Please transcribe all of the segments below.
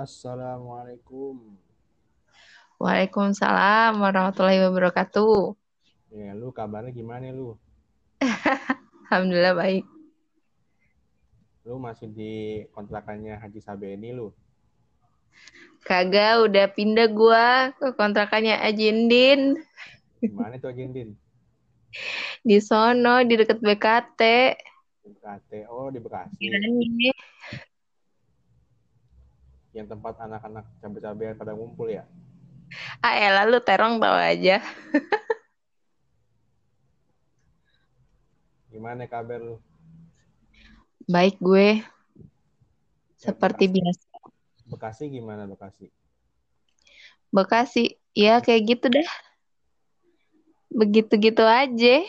Assalamualaikum. Waalaikumsalam warahmatullahi wabarakatuh. Ya, lu kabarnya gimana lu? Alhamdulillah baik. Lu masih di kontrakannya Haji Sabeni lu? Kagak, udah pindah gua ke kontrakannya Ajindin. Gimana tuh Ajindin? Di sono, di deket BKT. BKT, oh di Bekasi. Ini. Yang tempat anak-anak cabai-cabean pada ngumpul ya? Ah elah lu terong tau aja. Gimana kabar lu? Baik gue. Ya, Seperti Bekasi. biasa. Bekasi gimana Bekasi? Bekasi, ya kayak gitu dah. Begitu-gitu aja.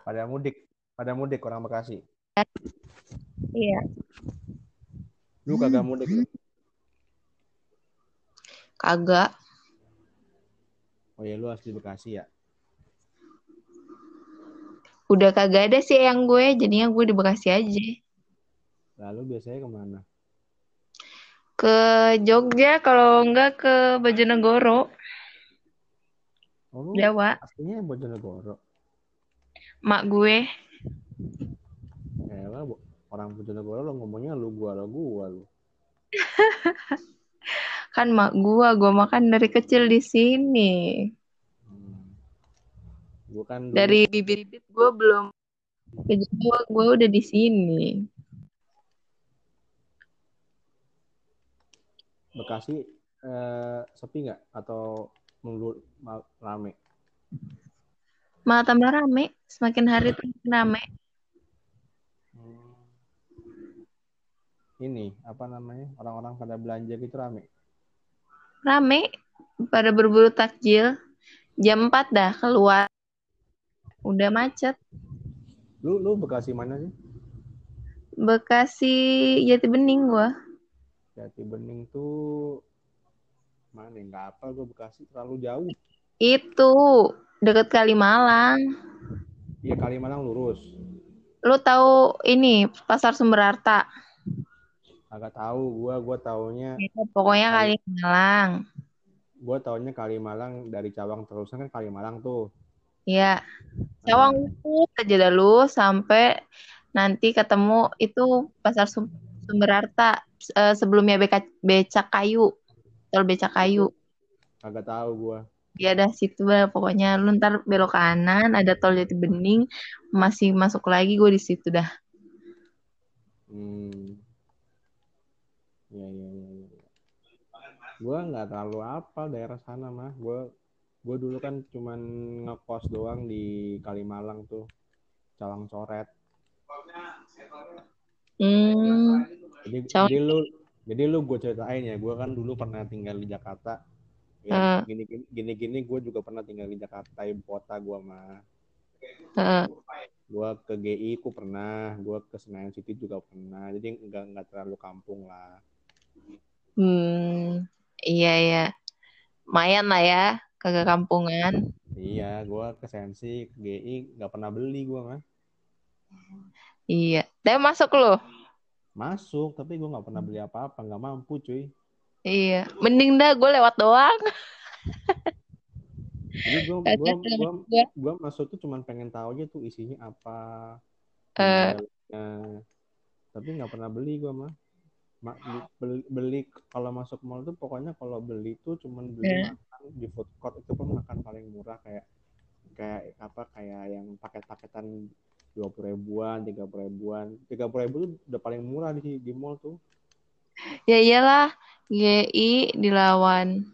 Pada mudik, pada mudik orang Bekasi. Iya. Lu kagak mudik lu? Kagak. Oh ya lu asli Bekasi ya? Udah kagak ada sih yang gue, jadinya gue di Bekasi aja. Lalu biasanya ke mana? Ke Jogja, kalau enggak ke Bojonegoro, Oh Jawa. aslinya Bojonegoro. Mak gue. Ya lah, Bo- orang Bojonegoro lo ngomongnya lu gua lo gua lu. Kan mak gua, gua makan dari kecil di sini. Hmm. Gua kan dulu Dari bibit-bibit gua belum ke Jawa, gua udah di sini. Bekasi eh, sepi nggak atau menurut rame? Malah tambah rame, semakin hari tuh rame. Ini apa namanya orang-orang pada belanja gitu rame. Rame, pada berburu takjil. Jam 4 dah keluar. Udah macet. Lu lu Bekasi mana sih? Bekasi Jati Bening gua. Jati Bening tuh mana? ya? Nggak apa gua Bekasi terlalu jauh. Itu deket Kalimalang. Iya Kalimalang lurus. Lu tahu ini Pasar Sumber Harta? Agak tahu gua gua taunya Pokoknya Kali- Kalimalang. gua taunya Kalimalang dari Cawang terusan kan Kalimalang tuh. Ya, Nah, Cawang lurus aja dah lu sampai nanti ketemu itu Pasar Sum- Sumber Harta eh, sebelumnya BK, Becak Kayu. Tol Becak Kayu. agak tahu gua. Ya dah situ lah pokoknya lu ntar belok kanan ada tol Jati Bening masih masuk lagi gue di situ dah. Hmm. Ya, ya, ya, ya. Gue nggak terlalu apa daerah sana mah. Gue gue dulu kan cuman ngekos doang di Kalimalang tuh, Cawang Coret. Hmm, Jadi jadi lu jadi lu gue ceritain ya. Gue kan dulu pernah tinggal di Jakarta. Ya Eh. gini gini gini gini gue juga pernah tinggal di Jakarta ibu kota gue mah. heeh. Gue ke GI ku pernah, gue ke Senayan City juga pernah. Jadi nggak nggak terlalu kampung lah. Hmm, iya ya. Lumayan lah ya, kagak kampungan. Iya, gue ke Sensi, ke GI nggak pernah beli gue mah. Iya. Tapi masuk lu. Masuk, tapi gue nggak pernah beli apa-apa, nggak mampu cuy. Iya. Mending dah gue lewat doang. Jadi gue gua, gua, gua. gua masuk tuh cuman pengen tahu aja tuh isinya apa, Eh. dalamnya. Tapi nggak pernah beli gue mah. Ma- beli, beli, beli- kalau masuk mall tuh pokoknya kalau beli tuh cuman beli Eh. makan di food court itu pun makan paling murah kayak kayak apa kayak yang paket-paketan dua puluh ribuan, tiga puluh ribuan, tiga puluh ribu tuh udah paling murah di di mall tuh. Ya iyalah, GI dilawan.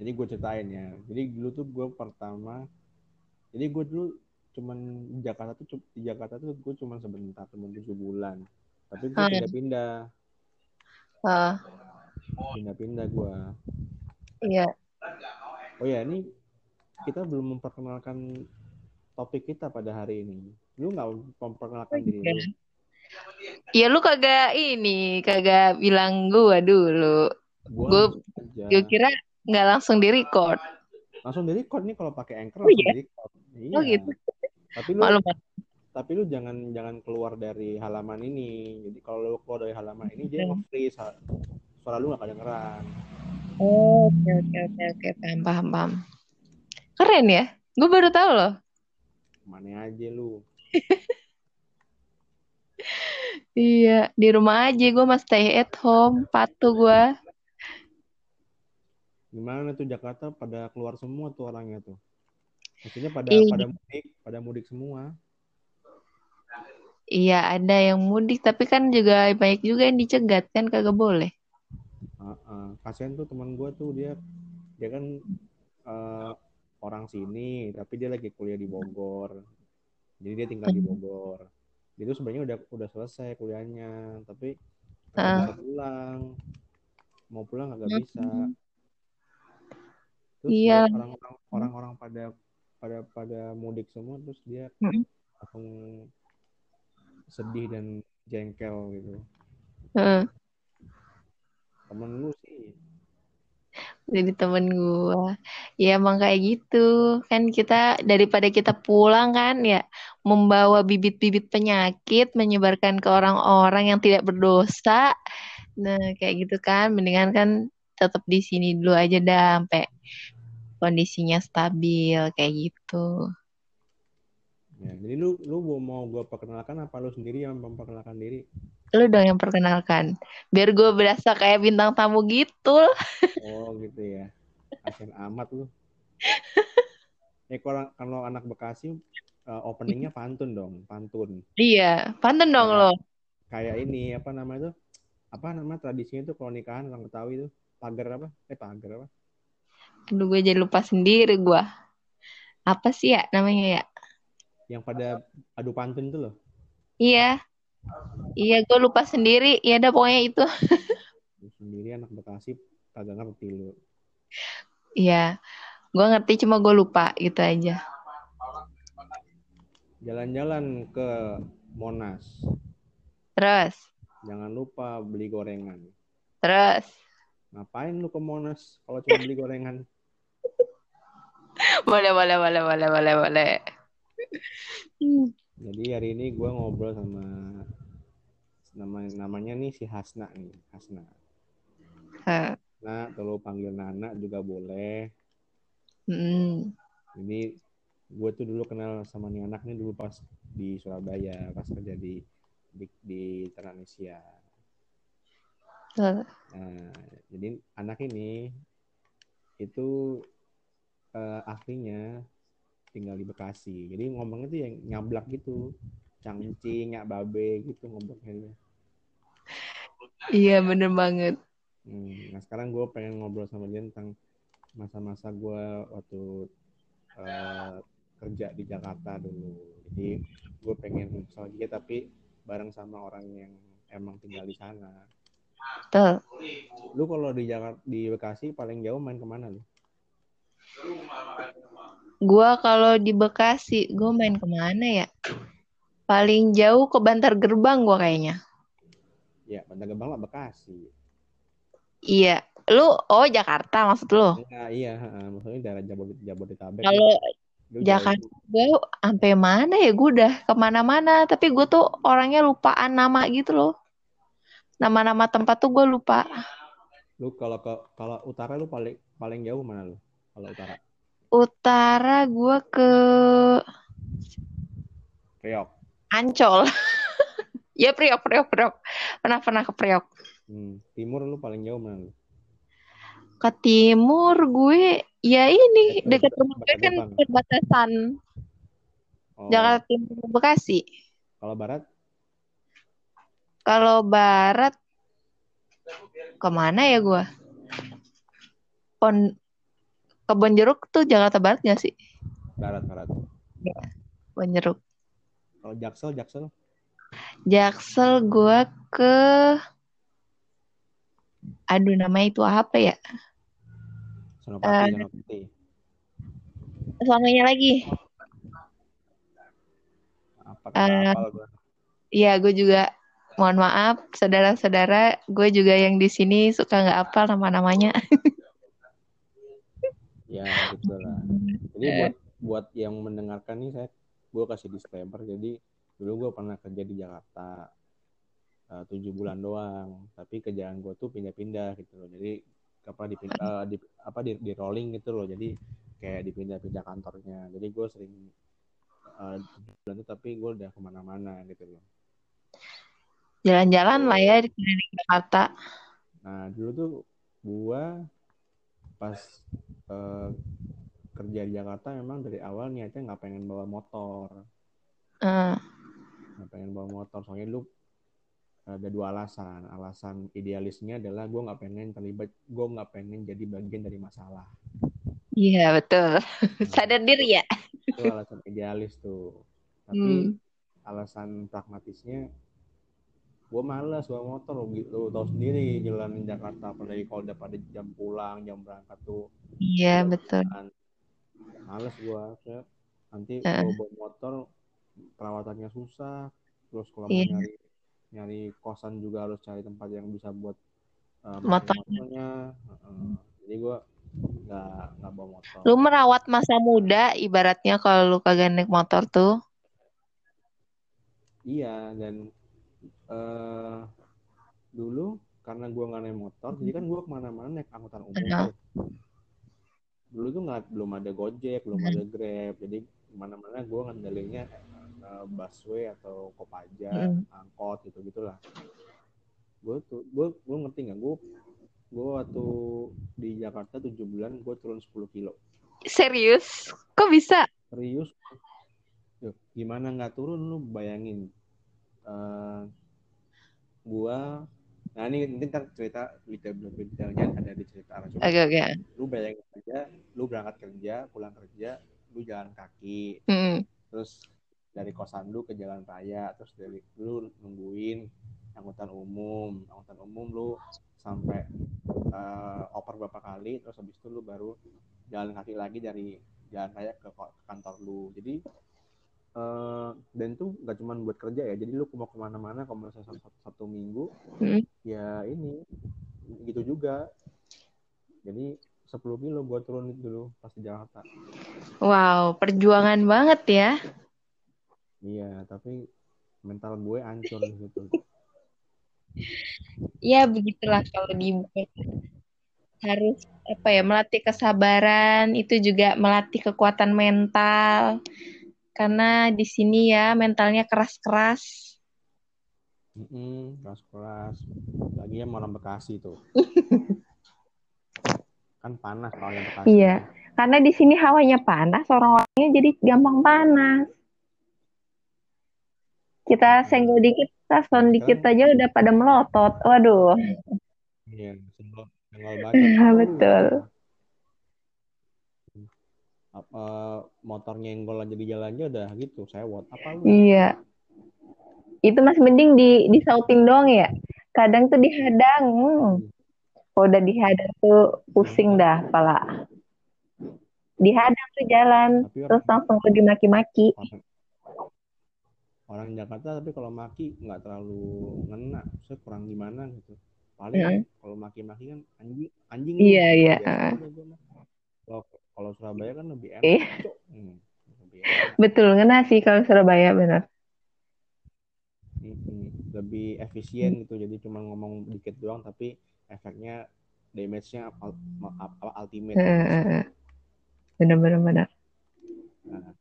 Jadi gue ceritain ya. Jadi dulu tuh gue pertama, jadi gue dulu cuman di Jakarta tuh di Jakarta tuh gue cuman sebentar, cuma tujuh bulan. Tapi gue pindah-pindah, Ah, pindah-pindah gue. iya. Oh ya ini kita belum memperkenalkan topik kita pada hari ini. Lu nggak memperkenalkan diri lu? Ya lu kagak ini, kagak bilang gua dulu. Gua Gua kira nggak langsung di record. Langsung di record nih kalau pakai Anchor Oh, langsung iya? di record. Iya. Oh gitu. Tapi lu Maklum. Tapi lu jangan jangan keluar dari halaman ini jadi kalau lu keluar dari halaman ini dia Hmm. nge-freeze suara lu gak kedengeran Oh, oke oke oke oke paham paham paham. Keren ya. Gue baru tahu loh. mana aja lu Iya, di rumah aja gue mah stay at home, patuh gue. gimana tuh Jakarta pada keluar semua tuh orangnya tuh maksudnya pada Iya. pada mudik pada mudik semua Iya, ada yang mudik, tapi kan juga banyak juga yang dicegat kan kagak boleh. Heeh. kasihan tuh teman gue tuh dia dia kan eh, orang sini tapi dia lagi kuliah di Bogor jadi dia tinggal di Bogor dia tuh sebenarnya udah udah selesai kuliahnya tapi bisa pulang mau pulang nggak bisa terus Iya. orang-orang orang-orang pada pada pada mudik semua terus dia Mm. langsung sedih dan jengkel gitu Heeh. temen lu sih Jadi temen gue. Ya emang kayak gitu. Kan kita daripada kita pulang kan ya membawa bibit-bibit penyakit menyebarkan ke orang-orang yang tidak berdosa. Nah, kayak gitu kan. Mendingan kan tetap di sini dulu aja dah sampai kondisinya stabil kayak gitu. Ya jadi lu lu mau gue perkenalkan apa lu sendiri yang memperkenalkan diri Lu dong yang perkenalkan. Biar gue berasa kayak bintang tamu gitu. oh gitu ya kasian amat lu eh kalau kalau anak Bekasi eh, openingnya pantun dong pantun Iya, pantun dong Kayak- lo. kayak ini apa namanya tuh apa nama tradisinya tuh kalau nikahan orang Betawi tuh pagar apa eh pagar apa Aduh, gue jadi lupa sendiri gue. Apa sih ya namanya ya? Yang pada adu pantun tuh loh Iya. Iya, gue lupa sendiri. Ya udah pokoknya itu. Sendiri anak Bekasi kagak ngerti lu Iya. Gue ngerti cuma gue lupa gitu aja. jalan-jalan ke Monas Terus, jangan lupa beli gorengan terus. ngapain lu ke Monas kalau cuma beli gorengan Boleh, boleh, boleh, boleh, boleh, boleh. Hmm. Jadi hari ini gue ngobrol sama nama namanya nih si Hasna nih Hasna. Nah, kalau panggil Nana juga boleh. Hmm. Jadi gue tuh dulu kenal sama nih anak nih dulu pas di Surabaya pas kerja di di, di. Tuh. Nah, jadi anak ini itu eh, aslinya tinggal di Bekasi. Jadi ngomongnya tuh yang nyablak gitu. Cangcing, nyak babe gitu ngomongnya dia. Iya, bener banget. Hmm, nah sekarang gue pengen ngobrol sama dia tentang masa-masa gue waktu eh, kerja di Jakarta dulu. Jadi gue pengen nostalgia tapi bareng sama orang yang emang tinggal di sana. Tuh. Lu kalau di Jakarta di Bekasi paling jauh main ke mana lu? Gua kalau di Bekasi, gue main ke mana ya? Paling jauh ke Bantar Gerbang gua kayaknya. Ya, Bantar Gebang lah Bekasi. Iya. Lu, oh Jakarta maksud lu? Enggak, iya, heeh. maksudnya daerah Jabodet Jabodetabek. Kalau. Jakarta gue sampai mana ya gue udah ke mana-mana tapi gue tuh orangnya lupaan nama gitu loh nama-nama tempat tuh gue lupa Lu kalau ke kalau utara lu paling paling jauh mana lu? Kalau utara. Utara gue ke Priok. Ancol. Ya Priok Priok Priok. Pernah pernah ke Priok. Hmm. Timur lu paling jauh mana lu? ke timur gue ya ini Dekat- rumah gue kan perbatasan Oh, Jakarta Timur Bekasi. Kalau barat? Kalau barat ke mana ya gue Pon Kebon Jeruk tuh Jakarta Barat gak sih barat barat. Kebon Jeruk Kalau Jaksel Jaksel Jaksel gue ke aduh namanya itu apa ya Senopati Eh. Senopati. selamanya lagi Apa gua. Iya gue juga mohon maaf saudara-saudara gue juga yang di sini suka nggak hafal nama-namanya Ya gitu lah. Jadi Eh. buat buat yang mendengarkan nih saya gue kasih disclaimer. Jadi dulu gue pernah kerja di Jakarta eh, tujuh bulan doang. Tapi kerjaan gue tuh pindah-pindah gitu loh. Jadi apa di, uh, di apa di, di rolling gitu loh. Jadi kayak dipindah-pindah kantornya. Jadi gue sering uh, bulan itu tapi gue udah ke mana-mana gitu loh. Jalan-jalan lah ya di Jakarta. nah dulu tuh gue pas uh, kerja di Jakarta memang dari awal niatnya nggak pengen bawa motor Uh. nggak pengen bawa motor soalnya lu ada dua alasan alasan idealisnya adalah gue nggak pengen terlibat gue nggak pengen jadi bagian dari masalah Iya betul. Nah, Sadar diri ya. itu alasan idealis tuh tapi Hmm. alasan pragmatisnya gue malas bawa motor lo gitu tahu sendiri jalanin Jakarta apalagi kalau udah pada jam pulang jam berangkat tuh Iya betul. kan. males gue nanti Heeh. kalau bawa motor perawatannya susah terus kalau mau Iya. nyari nyari kosan juga harus cari tempat yang bisa buat uh, Motor. motornya Heeh. jadi gue nggak nggak bawa motor Lu merawat masa muda ibaratnya kalau lu kagak naik motor tuh. iya dan eh dulu karena gue nggak naik motor jadi kan gue ke mana-mana naik angkutan umum. Tuh dulu tuh nggak belum ada gojek belum ada grab jadi ke mana-mana gue ngandelinnya eh, busway atau kopaja Mm. angkot gitu gitulah gue tuh gue gue ngerti nggak? Gue gue waktu di Jakarta tujuh bulan gue turun 10 kilo. Serius? Kok bisa? serius? Gimana nggak turun lu? Bayangin eh gua nah ini nanti ntar cerita detail detailnya ada di cerita Cuma Oke oke. lu bayangin aja lu berangkat kerja pulang kerja lu jalan kaki Hmm. terus dari kosan lu ke jalan raya terus dari lu nungguin angkutan umum angkutan umum lu sampai eh, oper berapa kali terus habis itu lu baru jalan kaki lagi dari jalan raya ke kantor lu jadi eh, dan itu nggak cuma buat kerja ya jadi lu mau ke mana-mana kalau misalnya satu, satu minggu Hmm. ya ini gitu juga. Jadi 10 kilo gua turun dulu pas di Jakarta. Wow, perjuangan banget ya. iya tapi mental gue hancur di situ. Ya begitulah kalau di harus apa ya melatih kesabaran itu juga melatih kekuatan mental karena di sini ya mentalnya keras-keras Mm-mm, keras-keras. Lagi yang orang Bekasi tuh. kan panas kalau yang Bekasi. Iya. karena di sini hawanya panas orang-orangnya jadi gampang panas kita senggol dikit tason dikit aja udah pada melotot waduh Iya, senggol, senggol. Iya, betul. Apa motor nyenggol aja di jalannya udah gitu, sewot. Apa lu? iya itu masih mending di disautin doang ya kadang tuh dihadang hmm. kalau udah dihadang tuh pusing dah pala dihadang tuh jalan Tapi terus langsung pergi maki-maki orang, orang Jakarta tapi kalau maki nggak terlalu ngena, saya kurang gimana gitu. Paling Mm. kalau maki-maki kan anjing anjing. Iya, iya, aja. Kalau kalau Surabaya kan lebih enak. Iya. Hmm, lebih enak. betul ngena sih kalau Surabaya Mm-mm. lebih efisien gitu jadi cuma ngomong dikit doang tapi efeknya damage-nya ultimate bener Nah,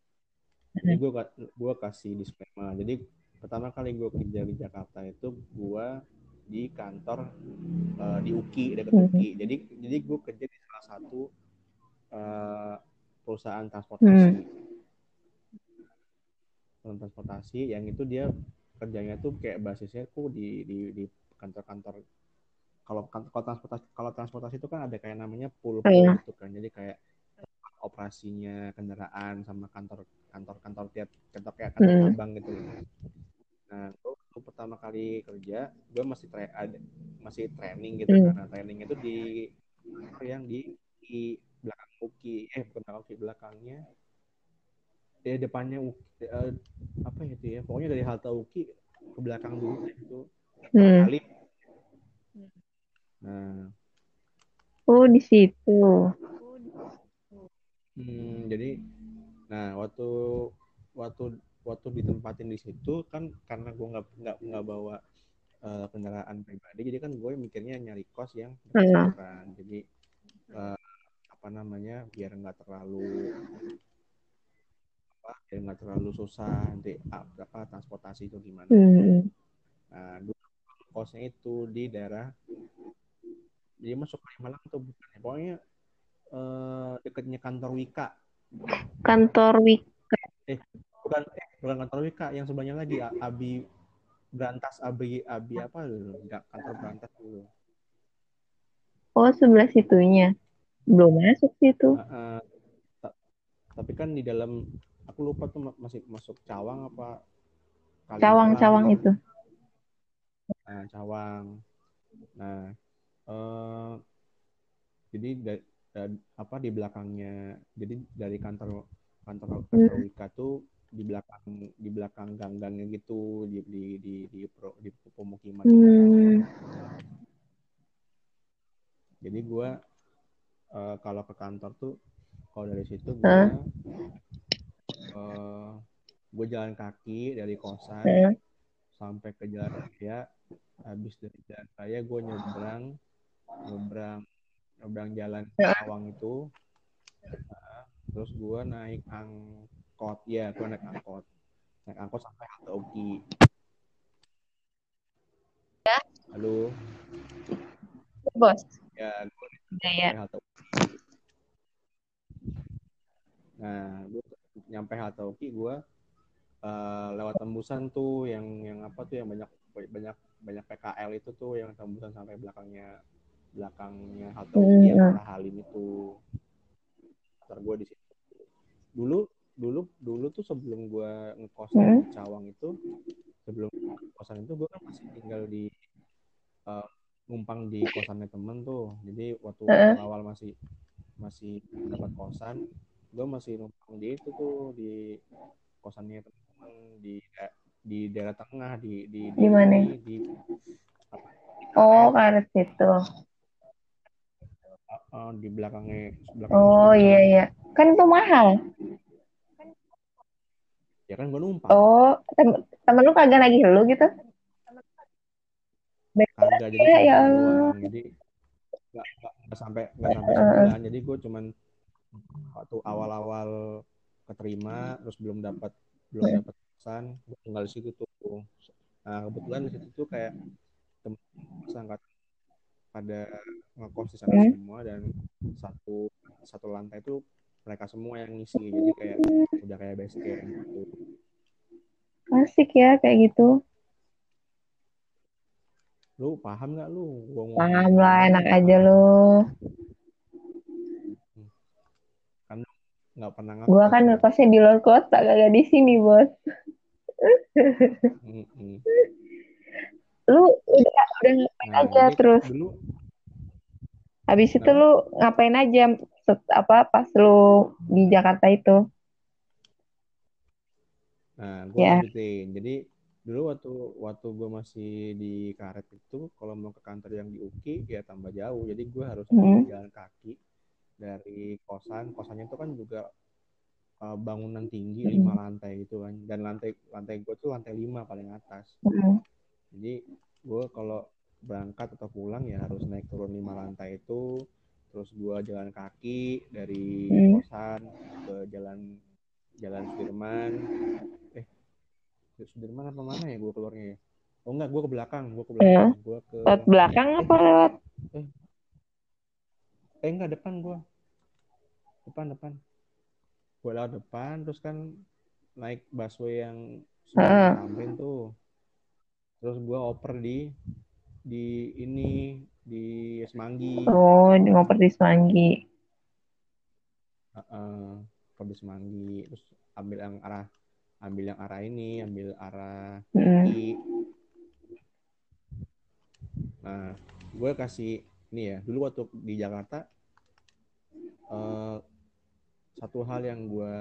jadi gue gue kasih disclaimer jadi pertama kali gue kerja di Jakarta itu gue di kantor eh, di UKI dekat. UKI jadi jadi gue kerja di salah satu eh, perusahaan transportasi Hmm. perusahaan transportasi yang itu dia kerjanya tuh kayak basisnya tuh di di di kantor-kantor kalau kan- kalau transportasi kalau transportasi itu kan ada kayak namanya pool pool Iya. gitu kan jadi kayak operasinya kendaraan sama kantor kantor kantor tiap kantor kayak kantor Hmm. cabang gitu. Nah, waktu pertama kali kerja, gue masih tra- ada masih training gitu Hmm. karena training itu di yang di, di belakang UKI, eh bukan belakang UKI, belakangnya. Eh depannya UKI, eh, apa ya itu ya, pokoknya dari halte UKI ke belakang dulu itu Hmm. kali. Nah, oh di situ. Hmm, jadi, nah waktu waktu waktu ditempatin di situ kan karena gue nggak nggak nggak bawa uh, kendaraan pribadi jadi kan gue mikirnya nyari kos yang Hmm. kan jadi uh, apa namanya biar nggak terlalu apa biar nggak terlalu susah nanti apa transportasi itu gimana. Hmm. nah dulu kosnya itu di daerah jadi masuk Kalimalang tuh bukan ya pokoknya uh, dekatnya kantor Wika. Kantor Wika. eh bukan eh, bukan kantor Wika yang sebelahnya lagi Abi Berantas Abi Abi apa dulu nggak kantor Berantas dulu Oh sebelah situnya belum masuk situ uh, uh, tapi kan di dalam aku lupa tuh masih masuk Cawang apa Cawang Cawang itu. Nah Cawang. Nah uh, jadi da, da, apa di belakangnya jadi dari kantor kantor kantor Hmm. Wika tuh di belakang di belakang gang-gangnya gitu di di di di, pro, di pemukiman. Hmm. jadi gue uh, kalau ke kantor tuh kalau dari situ gue Hah? uh, gue jalan kaki dari kosan Hmm. sampai ke jalan raya habis dari jalan raya gue nyebrang nyebrang nyebrang jalan Cawang itu Nah, terus gue naik angkot ya gue naik angkot naik angkot sampai halte Oki Ya. halo Bos. ya gue Ya, ya. sampai halte Oki nah gue nyampe halte Oki gue uh, lewat tembusan tuh yang yang apa tuh yang banyak banyak banyak PKL itu tuh yang tembusan sampai belakangnya belakangnya halte Oki yang Hmm. arah Halim itu kantor gue di situ dulu dulu dulu tuh sebelum gue ngekos Hmm. di Cawang itu sebelum kosan itu gue kan masih tinggal di uh, numpang di kosannya temen tuh jadi waktu awal masih masih dapat kosan gue masih numpang di itu tuh di kosannya temen di di daerah tengah di di Di mana? di, di apa, Oh, karet situ. uh, di belakangnya belakang Oh, iya iya. Kan itu mahal. ya kan gue numpang Oh, tem- temen lu kagak lagi lu gitu? kagak jadi Ya, ya Allah. jadi nggak sampai nggak sampai sebulan jadi gue cuman waktu awal-awal keterima terus belum dapat belum dapat pesan tinggal di situ tuh. Nah kebetulan di situ tuh kayak temen sangat pada ngekos di sana semua dan satu satu lantai itu mereka semua yang ngisi. Jadi kayak udah kayak base camp gitu. Asik ya kayak gitu. lu paham nggak lu? Gua Paham lah, enak aja lu. kan nggak pernah ngekos Gua kan ngekosnya di luar kota, kagak di sini, Bos. Lu udah udah ngapain nah aja terus? dulu Habis itu Kenapa? lu ngapain aja set- apa pas lu di Jakarta itu? Nah, gue Ya. lanjutin. Jadi dulu waktu waktu gue masih di karet itu, kalau mau ke kantor yang di UKI ya tambah jauh. Jadi gue harus Hmm. jalan kaki dari kosan. Kosannya itu kan juga uh, bangunan tinggi Hmm. lima lantai gitu kan. Dan lantai lantai gue tuh lantai lima paling atas. Hmm. Jadi gue kalau berangkat atau pulang ya harus naik turun lima lantai itu. Terus gue jalan kaki dari Hmm. kosan ke jalan jalan Sudirman. Eh, Sudirman apa mana ya gue keluarnya ya? Oh enggak, gue ke belakang, gue ke belakang, gue ke Lewat belakang apa lewat? eh enggak depan gue, depan depan, gue lewat depan, terus kan naik busway yang. Sudirman Tamrin tuh, terus gue oper di di ini di Semanggi, Oh, di ngoper di Semanggi. Heeh, oper di Semanggi, terus ambil yang arah ambil yang arah ini, ambil arah Hmm. I. Nah, gue kasih ini ya. Dulu waktu di Jakarta, eh, satu hal yang gue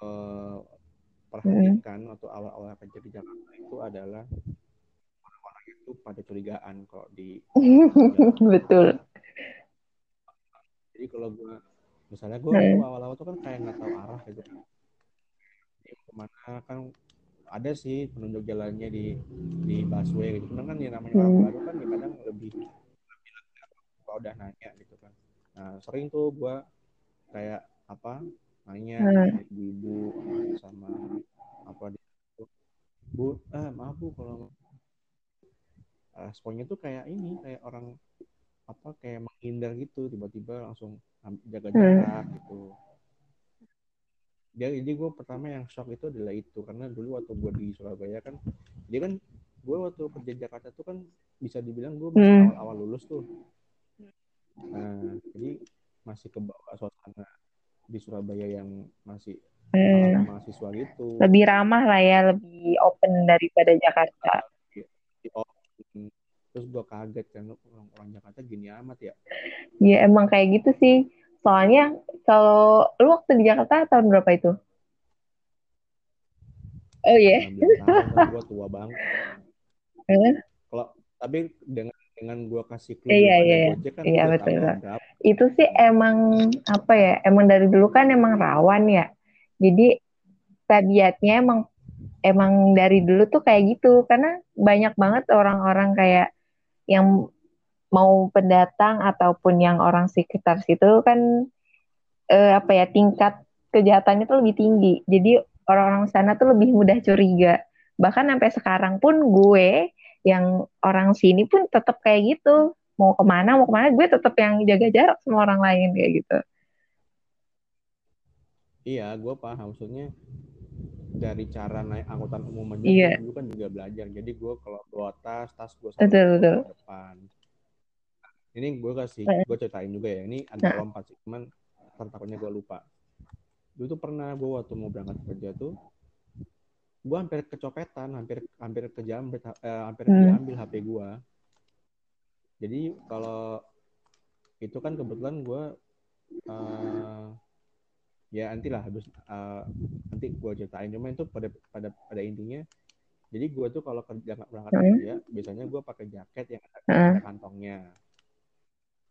eh, perhatikan waktu awal-awal kerja di Jakarta itu adalah orang-orang itu pada curigaan kalau di Betul. jadi kalau gue misalnya gue Hmm. awal-awal tuh kan kayak nggak tahu arah gitu ke mana kan ada sih penunjuk jalannya di di busway gitu cuman kan yang namanya orang Hmm. baru kan ya kadang lebih kalau udah nanya gitu kan nah sering tuh gue kayak apa nanya Hmm. ibu-ibu sama apa di bu eh maaf bu kalau responnya tuh kayak ini kayak orang apa kayak menghindar gitu tiba-tiba langsung jaga Hmm. jarak gitu jadi jadi gue pertama yang shock itu adalah itu karena dulu waktu gue di Surabaya kan dia kan gue waktu kerja di Jakarta tuh kan bisa dibilang gue masih Hmm. awal-awal lulus tuh nah jadi masih ke bawah suasana di Surabaya yang masih Hmm. mahasiswa gitu Lebih ramah lah ya, lebih open daripada Jakarta. Open. terus gue kaget kan orang orang Jakarta gini amat ya Ya emang kayak gitu sih. Soalnya kalau lu waktu di Jakarta tahun berapa itu? Oh iya. 19 tahun kan gue tua banget Eh, kalau tapi dengan dengan gue kasih clue Iya, iya, iya. Kan Iya, betul, betul. Itu sih emang apa ya? Emang dari dulu kan emang rawan ya. Jadi tabiatnya emang emang dari dulu tuh kayak gitu karena banyak banget orang-orang kayak yang mau pendatang ataupun yang orang sekitar situ kan eh, apa ya tingkat kejahatannya tuh lebih tinggi. Jadi orang-orang sana tuh lebih mudah curiga. Bahkan sampai sekarang pun gue yang orang sini pun tetap kayak gitu. Mau ke mana, mau ke mana, gue tetap yang jaga jarak sama orang lain kayak gitu. iya gue paham maksudnya dari cara naik angkutan umum aja Iya. gue dulu kan juga belajar jadi gue kalau bawa tas tas gue Betul, selalu bawa betul. ke depan ini gue kasih gue ceritain juga ya ini agak Nah. lompat sih cuman takutnya gue lupa dulu tuh pernah gue waktu mau berangkat kerja tuh gue hampir kecopetan hampir hampir kejamret eh, hampir Hmm. diambil HP gue jadi kalau itu kan kebetulan gue eh, ya nanti lah habis eh, nanti gue ceritain cuma itu pada pada pada intinya jadi gue tuh kalau kerja berangkat Hmm. kerja biasanya gue pakai jaket yang ada, Hmm. ada kantongnya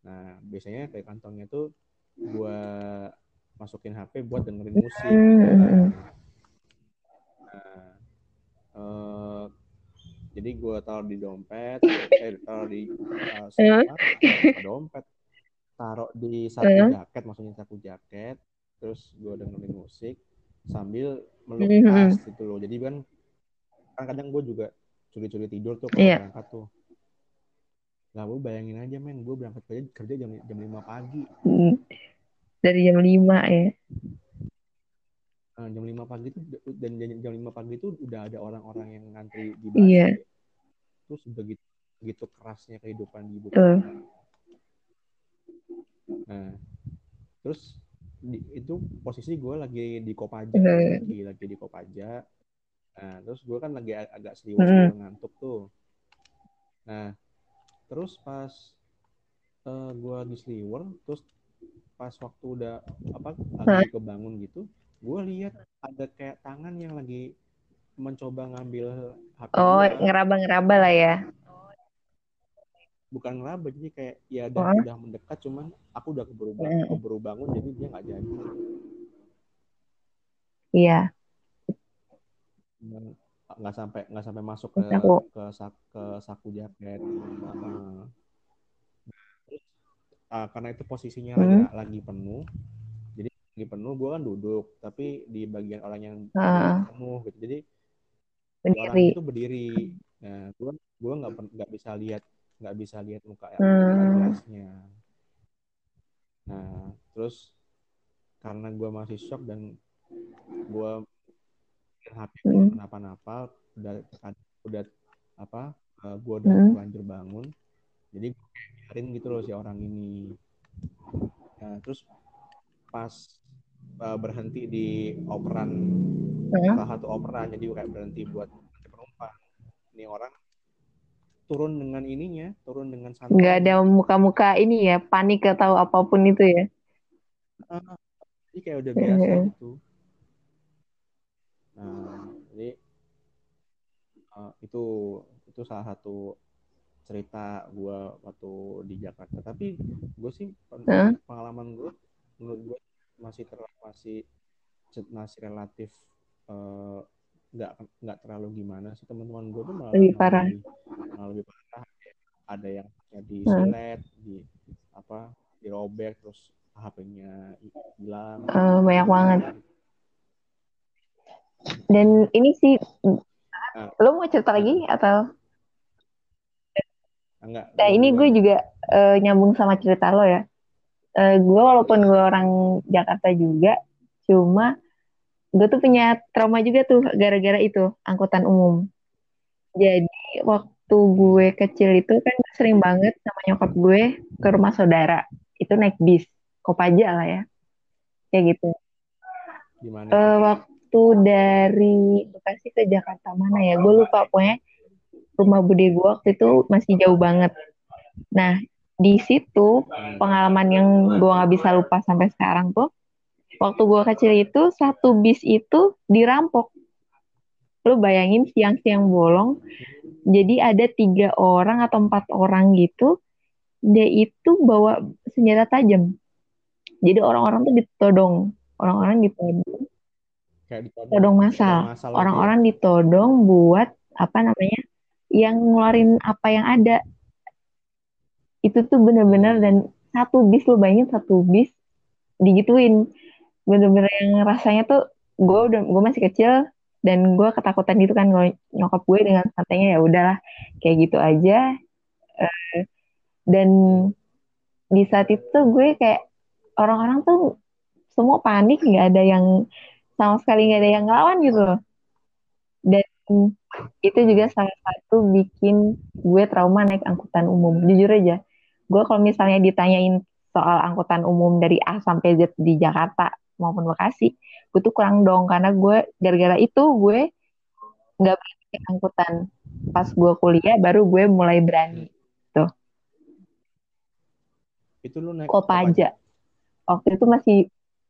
nah biasanya kayak kantongnya tuh gue masukin HP buat dengerin musik hmm. Nah, eh, jadi gue taruh di dompet, eh taruh di eh, Eh. apa, apa dompet, taruh di saku Eh. jaket, maksudnya saku jaket, terus gue dengerin musik sambil meluk Hmm, hmm. tas gitu loh. Jadi kan kan kadang gue juga curi-curi tidur tuh kalau Iya. berangkat tuh. Lah gue bayangin aja men, gue berangkat kerja, kerja jam jam 5 pagi. Hmm. Dari jam 5 ya. Eh, jam 5 pagi itu dan jam, jam 5 pagi itu udah ada orang-orang yang ngantri di Iya. busway. Terus begitu begitu kerasnya kehidupan di ibu kota. Nah, terus di- itu posisi gue lagi di Kopaja, Hmm. lagi lagi di Kopaja. Nah, terus gue kan lagi ag- agak seliwur-seliwur ngantuk tuh. Nah, terus pas eh, gue lagi seliwur, terus pas waktu udah apa lagi kebangun gitu, gue lihat ada kayak tangan yang lagi mencoba ngambil HP Oh, gua. ngeraba-ngeraba lah ya. bukan ngeraba jadi kayak ya udah Oh. udah mendekat cuman aku udah keburu Mm. bangun, keburu bangun jadi dia nggak jadi Iya. Cuman nggak sampai nggak sampai masuk ke Saku. ke sak, ke saku jaket ah, karena itu posisinya lagi Hmm. lagi penuh jadi lagi penuh gue kan duduk tapi di bagian orang yang Ah. penuh gitu jadi si orang Berdiri. itu berdiri nah gue gue nggak nggak bisa lihat nggak bisa lihat muka Hmm. jelasnya nah terus karena gue masih shock dan gue HP Hmm. kenapa-napa udah udah apa gue udah Hmm. terlanjur bangun jadi gue biarin gitu loh si orang ini nah terus pas uh, berhenti di operan Hmm. salah satu operan jadi kayak berhenti buat penumpang ini orang turun dengan ininya turun dengan santai Nggak ada muka-muka ini ya, panik atau apa pun itu ya. Ah, jadi kayak udah biasa Hmm. gitu nah jadi uh, itu itu salah satu cerita gue waktu di Jakarta tapi gue sih pengalaman gue menurut gue masih ter masih masih relatif eh, nggak nggak terlalu gimana sih teman-teman gue tuh malah, Lebih parah. malah lebih parah ada yang di Hmm. silet di apa dirobek terus HP-nya hilang Eh, banyak banget. Dan ini sih, Ah. lo mau cerita lagi atau? enggak Nah ini gue juga eh, nyambung sama cerita lo ya. Eh, gue walaupun gue orang Jakarta juga, cuma gue tuh punya trauma juga tuh gara-gara itu angkutan umum. Jadi waktu gue kecil itu kan gue sering banget sama nyokap gue ke rumah saudara. Itu naik bis, Kopaja lah ya. Kayak gitu. gimana tuh? waktu dari Bekasi ke Jakarta mana ya? Gue lupa pokoknya rumah bude gue waktu itu masih jauh banget. Nah di situ pengalaman yang gue nggak bisa lupa sampai sekarang tuh waktu gue kecil itu satu bis itu dirampok. Lu bayangin siang-siang bolong, jadi ada tiga orang atau empat orang gitu, dia itu bawa senjata tajam. Jadi orang-orang tuh ditodong, orang-orang ditodong, kayak ditodong todong masal. Orang-orang ditodong buat apa namanya, yang ngeluarin apa yang ada. Itu tuh bener-bener dan satu bis lu bayangin satu bis digituin, bener-bener yang rasanya tuh gue udah gue masih kecil dan gue ketakutan gitu kan nyokap gue dengan santainya ya udahlah kayak gitu aja. Eh, dan di saat itu gue kayak orang-orang tuh semua panik nggak ada yang sama sekali nggak ada yang ngelawan gitu loh. Dan itu juga salah satu bikin gue trauma naik angkutan umum. Jujur aja gue kalau misalnya ditanyain soal angkutan umum dari A sampai Z di Jakarta maupun Bekasi gue tuh kurang dong. Karena gue gara-gara itu gue nggak berani naik angkutan. Pas gue kuliah baru gue mulai berani. Itu lu naik Kopaja. waktu itu masih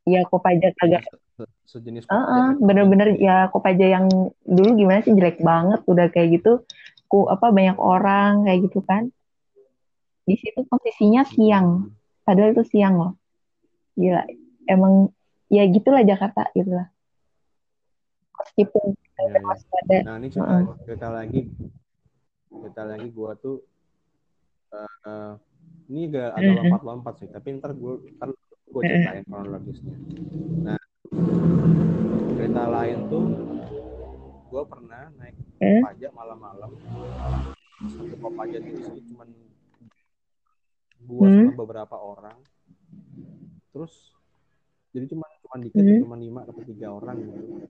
ya Kopaja Kopaja. kagak. Se- se- sejenis Kopaja kayak bener-bener Kopaja. ya Kopaja yang dulu gimana sih jelek banget. Udah kayak gitu ku apa banyak orang kayak gitu kan di situ posisinya siang padahal itu siang loh gila emang ya gitulah Jakarta gitulah meskipun iya. waspada Nah ini cerita, Heeh. cerita lagi, cerita lagi gue tuh eh, eh, ini agak Mm-mm. lompat-lompat sih, tapi ntar gue ntar gue ceritain kronologisnya. Nah cerita lain tuh gue pernah naik? Kopaja malam-malam, satu Kopaja tuh isinya cuman gue Hmm. sama beberapa orang, terus jadi cuma cuma dikit, Hmm. cuma lima atau tiga orang gitu.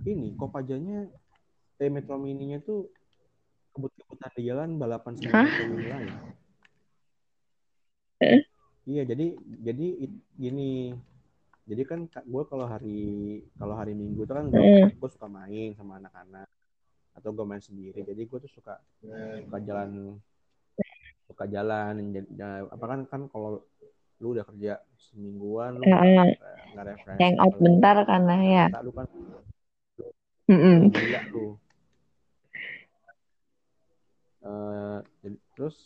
Ini Kopajanya eh Metro Mininya tuh kebut-kebutan di jalan balapan sama? Metro Mini lain. Eh? Iya, jadi jadi it- gini. Jadi kan gue kalau hari kalau hari Minggu itu kan gue Hmm. gue suka main sama anak-anak atau gue main sendiri. Jadi gue tuh suka suka jalan suka jalan Jadi, ya, apa kan kan kalau lu udah kerja semingguan lu nggak Heeh. nggak refresh hangout bentar karena ya lu kan Mm-mm. gila lu Eh, jadi, terus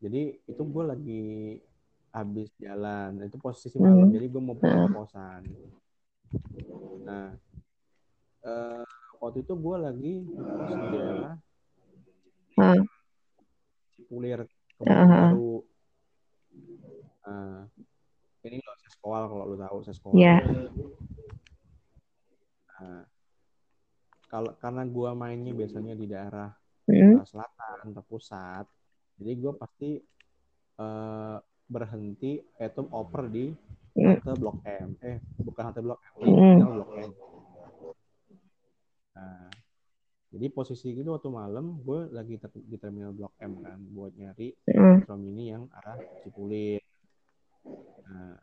jadi itu gue lagi habis jalan itu posisi malam Hmm. jadi gue mau pulang ke kosan nah eh, waktu itu gue lagi di daerah Heeh. Cipulir Heeh. kebayoran baru nah ini lo sekolah kalau lu tahu sekolah Iya. nah kalau karena gue mainnya biasanya di daerah uh, selatan atau pusat jadi gue pasti uh, berhenti itu oper di Mm. halte blok M eh bukan halte blok M Mm. blok M nah jadi posisi itu waktu malam gue lagi ter- di terminal blok M kan buat nyari Mm. Mini yang arah Cipulir nah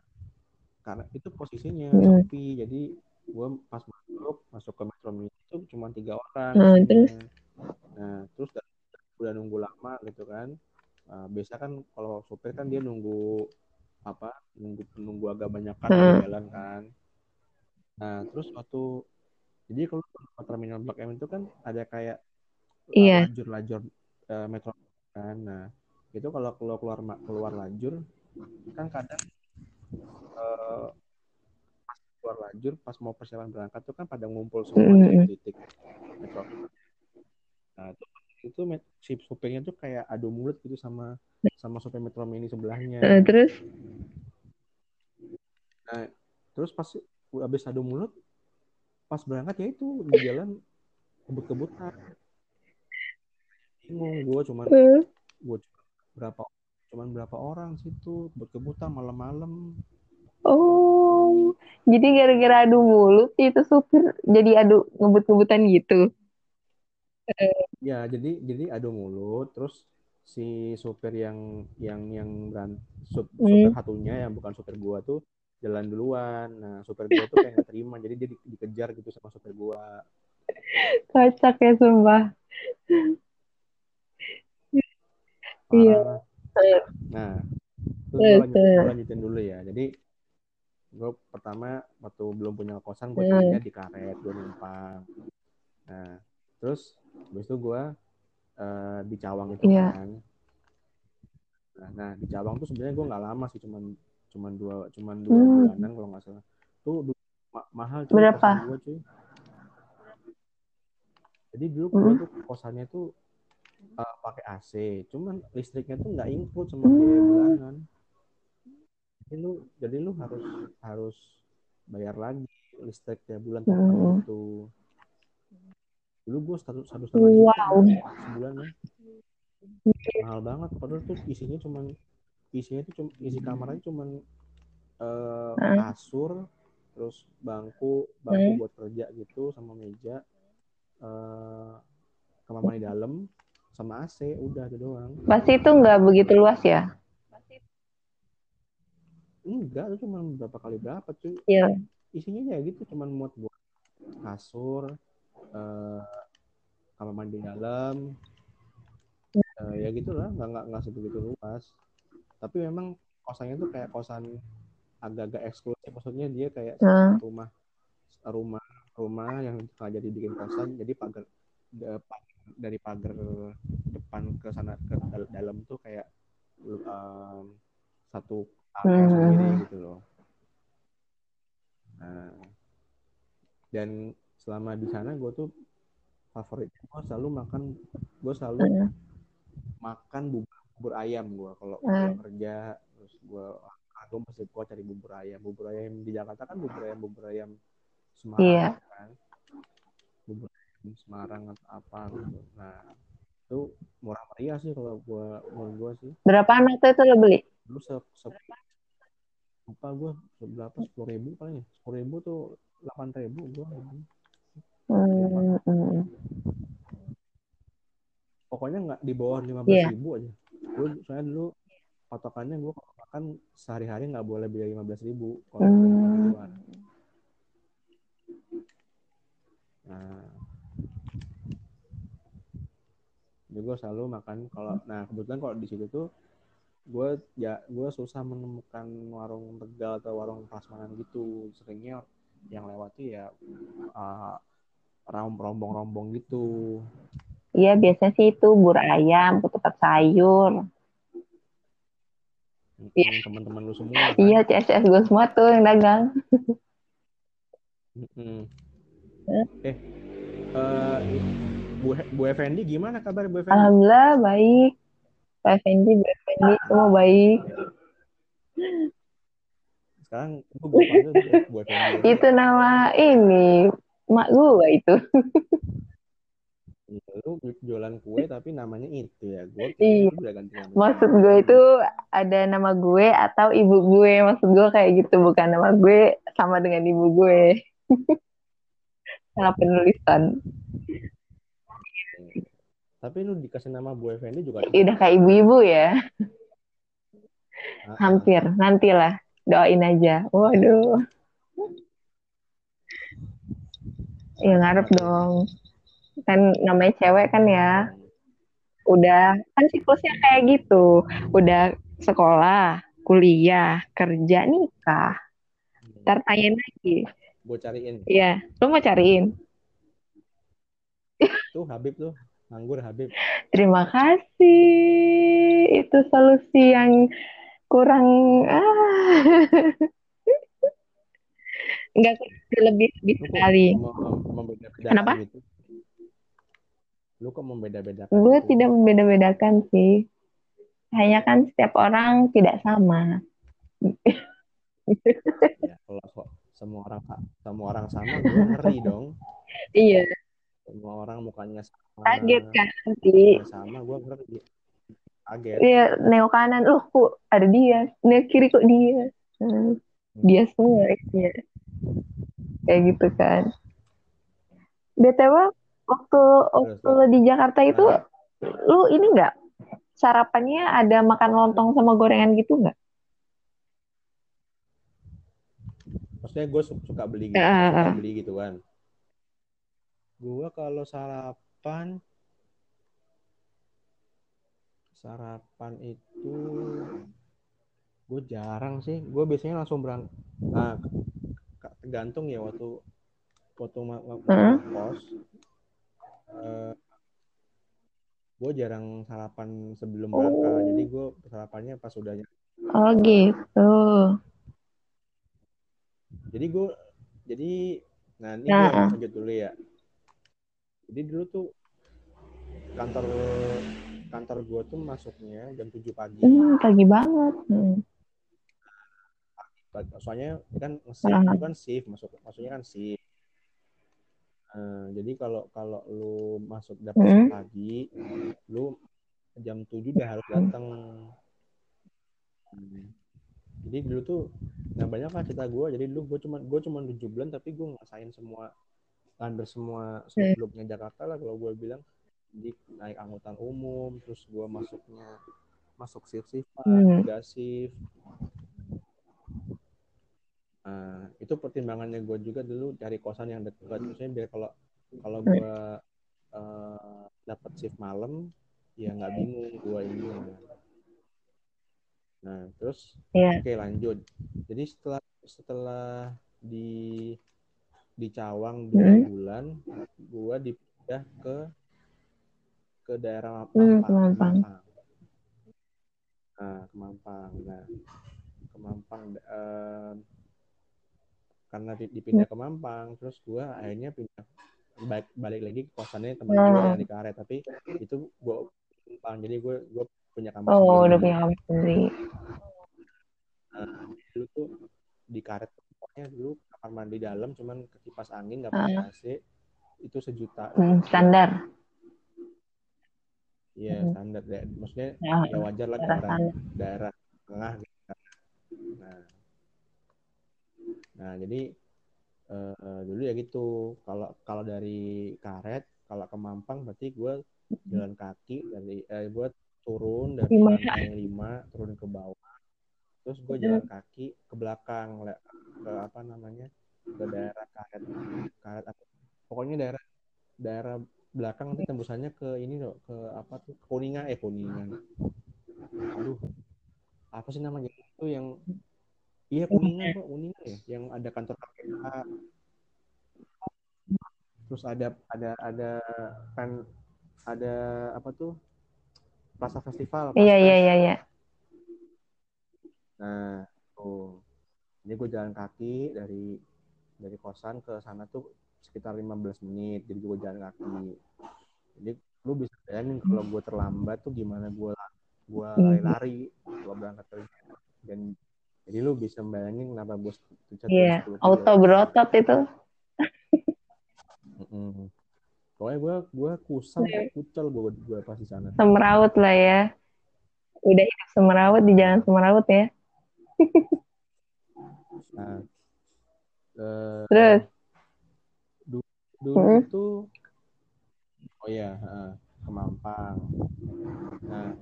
karena itu posisinya Mm. sepi jadi gue pas masuk masuk ke Metro Mini itu cuma tiga orang Nah, terus? nah terus udah, nunggu lama gitu kan Nah, biasa kan kalau supir kan dia nunggu apa nunggu nunggu agak banyak kan Heeh. jalan kan nah terus waktu jadi kalau terminal Blok M itu kan ada kayak uh, Iya. lajur-lajur uh, metro kan nah itu kalau keluar keluar keluar lajur kan kadang uh, pas keluar lajur pas mau persiapan berangkat tuh kan pada ngumpul semua di Mm-mm. titik metro nah itu, itu si supirnya tuh kayak adu mulut gitu sama sama supir metro mini sebelahnya Eh, terus nah terus pas habis adu mulut pas berangkat ya itu di jalan kebut-kebutan. Bingung gue cuman eh, gue berapa cuman berapa orang situ kebut-kebutan malam-malam. Oh jadi gara-gara adu mulut itu supir jadi adu ngebut-ngebutan gitu? Ya, jadi jadi adu mulut, terus si supir yang yang yang beran, sup- supir Hmm. satunya yang bukan supir gua tuh jalan duluan. Nah, supir gua tuh kayak nggak terima, jadi dia di- dikejar gitu sama supir gua. kocak ya sumpah Iya. Parah. Nah, terus gua lanjutin, lanjutin dulu ya. Jadi gua pertama waktu belum punya kosan, gua Hmm. carinya di karet, gua numpang. Nah, terus habis itu gua eh, di Cawang itu Iya. kan. Nah, nah, di Cawang tuh sebenarnya gue nggak lama sih, cuman cuman dua cuman dua Hmm. bulanan kalau nggak salah. Tuh ma- mahal cuy Berapa? gue cuy. Jadi dulu Hmm. tuh kosannya tuh eh, pakai AC, cuman listriknya tuh nggak include sama biaya Hmm. bulanan. Jadi lu jadi lu harus harus bayar lagi listrik tiap bulan Hmm. itu. Dulu gue satu satu setengah juta Wow. sebulan ya. mahal banget padahal tuh isinya cuman isinya tuh cuma isi kamarnya cuman eh, Hmm. kasur terus bangku bangku Hmm. buat kerja gitu sama meja eh kamar mandi dalam sama AC udah itu doang pasti itu nggak begitu luas ya enggak itu cuma berapa kali berapa cuy Iya. isinya ya gitu cuman muat buat kasur eh kamar mandi dalam Eh, ya gitulah nggak nggak nggak sebegitu luas tapi memang kosannya tuh kayak kosan agak-agak eksklusif maksudnya dia kayak Hmm. rumah rumah rumah yang sengaja dibikin kosan jadi pagar da- pa- dari pagar depan ke sana ke dal- dalam tuh kayak um, satu area Hmm. sendiri gitu loh nah dan selama di sana gue tuh favoritnya gue selalu makan gue selalu Hmm. makan bubur, bubur ayam gue kalau Hmm. pulang kerja terus gue aku mesti gue cari bubur ayam. Bubur ayam di Jakarta kan bubur ayam bubur ayam Semarang Iya. kan? Bubur ayam Semarang atau apa gitu. Nah itu murah meriah sih kalau gue menurut gue sih. Berapaan waktu itu lo beli? Dulu se, se lupa gue berapa sepuluh ribu paling ya? Sepuluh ribu tuh delapan ribu gue Hmm, hmm. pokoknya nggak di bawah lima belas Iya. ribu aja gue soalnya dulu patokannya gue makan sehari-hari nggak boleh beli lima belas ribu kalau Hmm. luar. Nah. Jadi gue selalu makan kalau nah kebetulan kalau di situ tuh gue ya gue susah menemukan warung tegal atau warung prasmanan gitu. Seringnya yang lewat tuh ya uh, rombong-rombong gitu Iya, biasanya sih itu bubur ayam, ketupat sayur. Iya. Teman-teman lu semua kan Iya, CSS gue semua tuh yang dagang. Eh eh, Bu, Bu Effendi gimana kabar Bu Effendi Alhamdulillah baik. Pak Effendi, Bu Effendi semua baik. sekarang gue Bu Effendi Itu nama ini mak gue itu. Lu jualan kue tapi namanya itu ya gue Iya. udah ganti nama Maksud gue itu ada nama gue atau ibu gue. Maksud gue kayak gitu, bukan nama gue sama dengan ibu gue. Salah penulisan. tapi lu dikasih nama Bu Effendi juga Udah kayak ibu-ibu ya. Ah, Hampir, nantilah. Doain aja. Waduh. Ya ngarep dong. Kan namanya cewek kan ya. Udah, kan siklusnya kayak gitu. Udah sekolah, kuliah, kerja, nikah. Ntar tanyain lagi. gue cariin Iya, lu mau cariin? tuh Habib tuh nganggur Habib Terima kasih. Itu solusi yang kurang ah. Enggak lebih lebih sekali. mem- mem- membeda-bedakan Kenapa? gitu? Lu kok membeda-bedakan Gue gitu? tidak membeda-bedakan sih. Hanya kan setiap orang tidak sama. Ya, kalau so- semua orang semua orang sama, gue ngeri dong. Iya, Semua orang mukanya sama, kaget kan nanti. sama, gue ngeri. Kaget. Iya, neo kanan, loh kok ada dia. Neo kiri kok dia. Hmm, dia semua ya. Kayak gitu kan. BTW, waktu waktu lo di Jakarta itu, lu ini nggak sarapannya ada makan lontong sama gorengan gitu nggak? Maksudnya gue suka beli gitu, Ah, suka ah. beli gitu kan. Gue kalau sarapan sarapan itu gue jarang sih. Gue biasanya langsung berang. Nah, tergantung ya waktu waktu ma- ma- Heeh. kos. Eh, gue jarang sarapan sebelum berangkat. Oh. Jadi gue sarapannya pas udahnya. Oh gitu. Jadi gue jadi nah ini Nah, gue lanjut dulu ya. Jadi dulu tuh kantor kantor gue tuh masuknya jam 7 pagi. Hmm, pagi banget. Hmm. Soalnya kan itu kan shift masuk maksudnya kan shift. Eh, jadi kalau kalau lu masuk dapat Hmm. shift pagi, lu jam 7 udah harus datang. Hmm. Jadi dulu tuh nah banyak lah cerita gue. Jadi dulu gue cuma gue cuma 7 bulan tapi gue ngerasain semua hampir semua seluk beluknya Jakarta lah kalau gue bilang. Jadi naik angkutan umum, terus gue masuknya masuk shift shiftan, Hmm. shift. Nah, itu pertimbangannya gue juga dulu cari kosan yang dekat. Maksudnya biar kalau kalau gue eh, dapat shift malam, ya nggak bingung gue ini. Nah, terus Iya. oke lanjut. Jadi setelah setelah di di Cawang dua Hmm. bulan, gue dipindah ke ke daerah Hmm, Mampang. ke Mampang. Nah, ke Mampang. Nah, ke Mampang eh, karena di- dipindah ke Mampang, terus gue akhirnya pindah balik, balik lagi ke kosannya teman gue Oh. yang di Karet, tapi itu gue Mampang, jadi gue gue punya kamar Oh, sendiri. udah punya kamar sendiri. Nah, dulu tuh di Karet pokoknya dulu kamar mandi dalam cuman kipas angin nggak Ah. pakai AC itu sejuta Hmm, standar. Iya Hmm. standar ya. Maksudnya Ah, ya wajar lah daerah daerah tengah gitu kan. Nah, nah jadi eh, dulu ya gitu. Kalau kalau dari Karet, kalau ke Mampang berarti gue jalan kaki dari eh, gue turun dari lantai lima turun ke bawah. Terus gue jalan kaki ke belakang ke apa namanya ke daerah Karet Karet apa. Pokoknya daerah daerah belakang nanti tembusannya ke ini loh ke apa tuh kuningan. Eh kuningan. Aduh. Apa sih namanya? Itu yang iya kuningan kok kuningan ya yang ada kantor KPK terus ada ada ada kan ada apa tuh? Plaza Festival Iya, iya, iya, iya. nah tuh. Jadi gue jalan kaki dari dari kosan ke sana tuh sekitar 15 menit jadi gue jalan kaki. Jadi lu bisa bayangin kalau gue terlambat tuh gimana gue gue lari-lari gue berangkat kerja. Dan jadi lu bisa bayangin kenapa gue turun Iya, 10 kilo. auto berotot itu. Pokoknya gue gue kusam kucel gue gue pas di sana Semeraut lah ya. Udah hidup semeraut di jalan semeraut ya. nah eh, Terus, dulu Mm-mm. tuh oh ya ke Mampang nah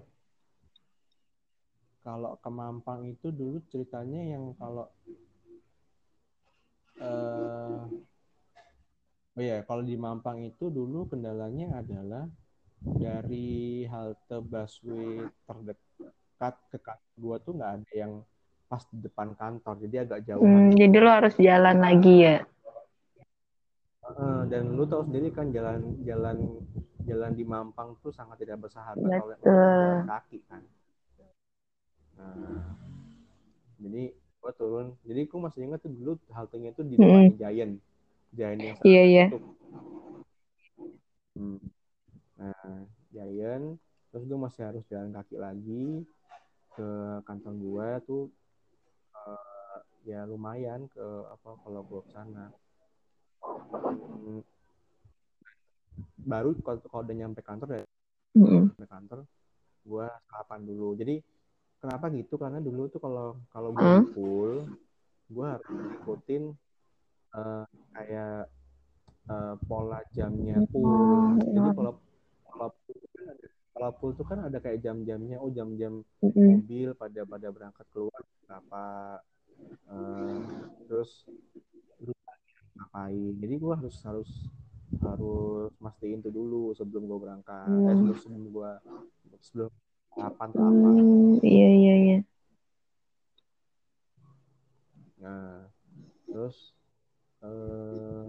kalau ke Mampang itu dulu ceritanya yang kalau eh oh ya kalau di Mampang itu dulu kendalanya adalah dari halte busway terdekat ke kantor gua tuh nggak ada yang pas di depan kantor jadi agak jauh hmm, jadi lo harus jalan lagi ya. Heeh, dan lu tahu sendiri kan jalan jalan jalan di Mampang tuh sangat tidak bersahabat kalau Betul. kaki kan. Nah, jadi gue turun jadi gue masih ingat tuh dulu haltenya itu di Mm-mm. depannya Giant Giant yang Iya, iya. tutup Hmm. nah Giant terus gue masih harus jalan kaki lagi ke kantor gue tuh eh, ya lumayan ke apa kalau gue sana Hmm, baru kalau kalau udah nyampe kantor ya Mm-mm. sampai kantor gue sarapan dulu jadi kenapa gitu? Karena dulu tuh kalau kalau gue di pool gue harus ikutin eh, kayak eh, pola jamnya pool. Jadi kalau kalau pool itu kan ada kalau pool tuh kan ada kayak jam-jamnya oh jam-jam Mm-mm. mobil pada pada berangkat keluar berapa eh, terus ngapain? Jadi gue harus harus harus mastiin itu dulu sebelum gue berangkat. Eh Hmm. sebelum sebelum gue sebelum atau apa Hmm, iya, iya, iya. nah terus eh,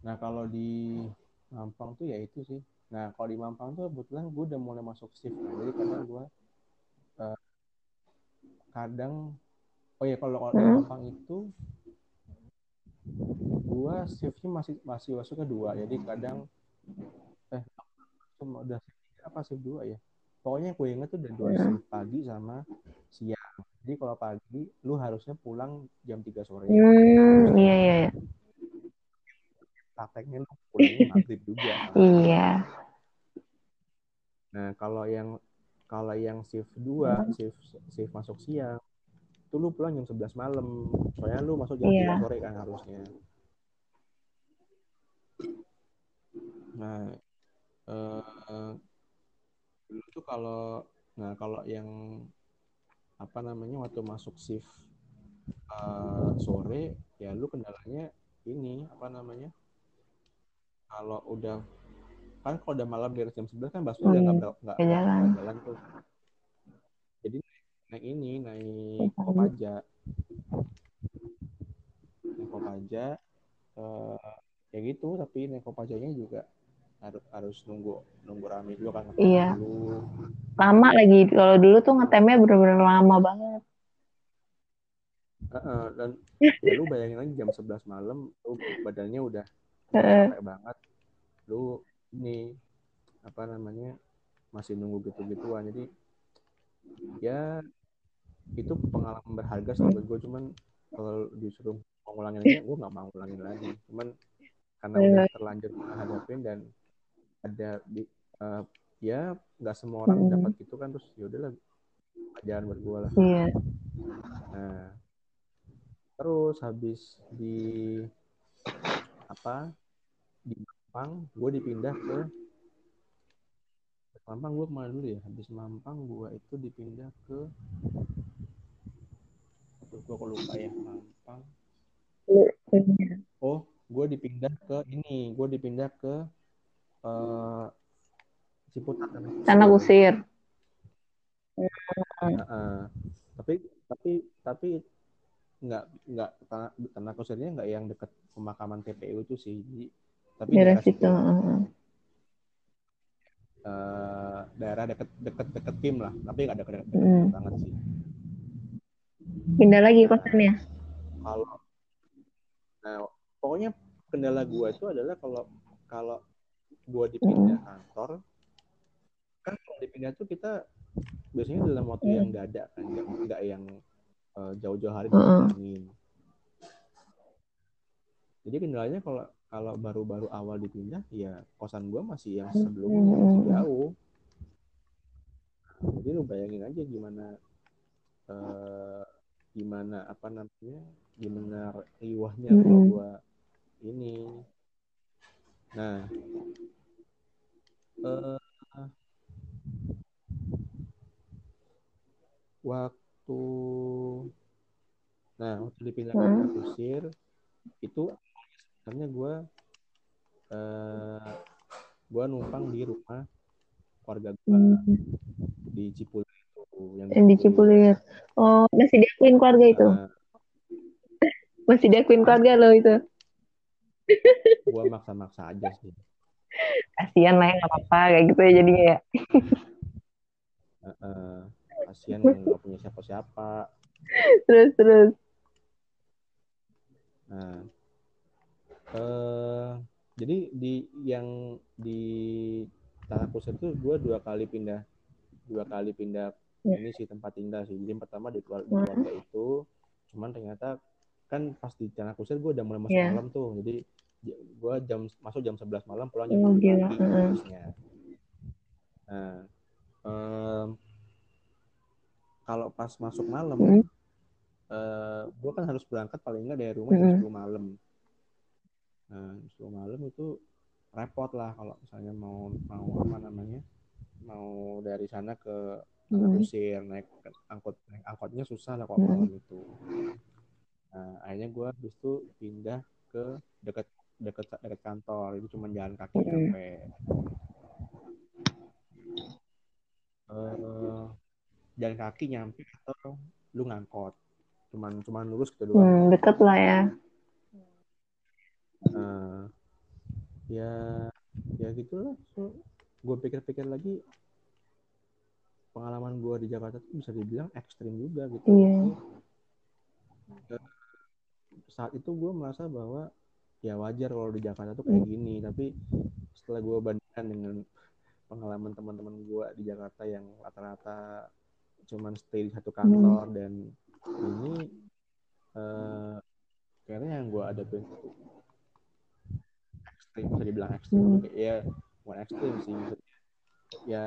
nah kalau di Mampang tuh ya itu sih nah kalau di Mampang tuh kebetulan gue udah mulai masuk shift kan jadi kadang gue eh, kadang oh ya kalau kalau di Hmm. Mampang itu gue shiftnya masih masih masuknya dua jadi kadang eh cuma udah shift apa shift dua ya pokoknya gue inget tuh udah dua Hmm. shift pagi sama siang jadi kalau pagi lu harusnya pulang jam 3 sore Hmm, iya, iya, iya. prakteknya lu pulangnya maghrib juga. Iya. Nah, kalau yang kalau yang shift 2, shift shift masuk siang, itu lu pulang jam 11 malam. Soalnya lu masuk jam Iya. 3 sore kan harusnya. Nah, eh, dulu tuh kalau nah kalau yang apa namanya waktu masuk shift eh, sore ya lu kendalanya ini apa namanya kalau udah kan kalau udah malam di atas jam 11 kan Oh, udah iya. nggak nggak jalan. tuh jadi naik ini naik Kopaja. kopaja naik kopaja eh, ya gitu tapi naik kopajanya juga harus harus nunggu nunggu rame juga kan. Iya. dulu Lama lagi. Kalau dulu tuh ngetemnya bener-bener lama banget. Heeh, dan ya lu bayangin aja jam 11 malam lu badannya udah capek banget. Lu ini apa namanya masih nunggu gitu-gituan. Jadi ya itu pengalaman berharga sih buat gue cuman kalau disuruh mau ngulangin lagi gue nggak mau ngulangin lagi. Cuman karena udah terlanjur hadapin dan ada di eh, ya nggak semua orang Mm-mm. dapat gitu kan terus ya udahlah pelajaran buat gue lah Iya. nah terus habis di apa di Mampang gue dipindah ke Mampang gue ke mana dulu ya habis Mampang gue itu dipindah ke gue kok lupa ya Mampang oh gue dipindah ke ini gue dipindah ke eh Ciputat Tanah kusir. Heeh. tapi tapi tapi nggak nggak tanah tanah kusirnya nggak yang dekat pemakaman TPU itu sih Jadi, tapi Daerah situ. eh, daerah deket deket deket tim lah tapi nggak deket deket Mm. banget sih Pindah lagi kosannya. kalau nah pokoknya kendala gua itu adalah kalau kalau gua dipindah kantor kan kalau dipindah tuh kita biasanya dalam waktu yang dada kan nggak nggak yang eh, jauh-jauh hari dibilangin jadi kendalanya kalau kalau baru-baru awal dipindah ya kosan gua masih yang sebelumnya masih jauh. Jadi lu bayangin aja gimana eh, gimana apa namanya gimana riwahnya kalau Mm-mm. gua ini. Nah eh, waktu nah waktu dipindah ke Hmm. Kusir itu sebenarnya gua eh, gua numpang di rumah keluarga gua Hmm. di Cipulir itu yang Yang di Cipulir. Oh, masih diakuin keluarga itu? Nah, Masih diakuin keluarga lo itu? gua maksa-maksa aja sih Kasian lah ya, nggak apa-apa kayak gitu ya jadinya ya. Heeh. kasihan nggak punya siapa-siapa terus terus nah eh jadi di yang di tanah kusir itu gue dua kali pindah dua kali pindah Ya. ini sih tempat tinggal sih jadi yang pertama di keluarga, di Hmm. keluarga itu cuman ternyata kan pas di tanah kusir gue udah mulai masuk Ya. malam tuh jadi gue jam masuk jam 11 malam pulang jam Oh, 7 gila. pagi Heeh. harusnya nah em, kalau pas masuk malam Mm. eh gue kan harus berangkat paling nggak dari rumah jam Mm. 10 malam nah 10 malam itu repot lah kalau misalnya mau mau apa namanya mau dari sana ke tanah Mm. kusir naik angkot naik angkotnya susah lah kalau malam itu nah akhirnya gue habis itu pindah ke dekat dekat dekat kantor. Itu cuma jalan kaki Mm. nyampe eh jalan kaki nyampe atau lu ngangkot. Cuman cuman lurus gitu doang. Hmm, deket lah ya. Nah, ya ya gitulah. So, gue pikir-pikir lagi pengalaman gue di Jakarta tuh bisa dibilang ekstrim juga gitu. Eh, saat itu gue merasa bahwa ya wajar kalau di Jakarta tuh kayak gini. Tapi setelah gue bandingkan dengan pengalaman teman-teman gue di Jakarta yang rata-rata cuman stay di satu kantor dan ini eh kayaknya yang gue hadapin tuh ekstrim bisa dibilang ekstrim. Hmm. ya bukan ekstrim sih maksudnya. Ya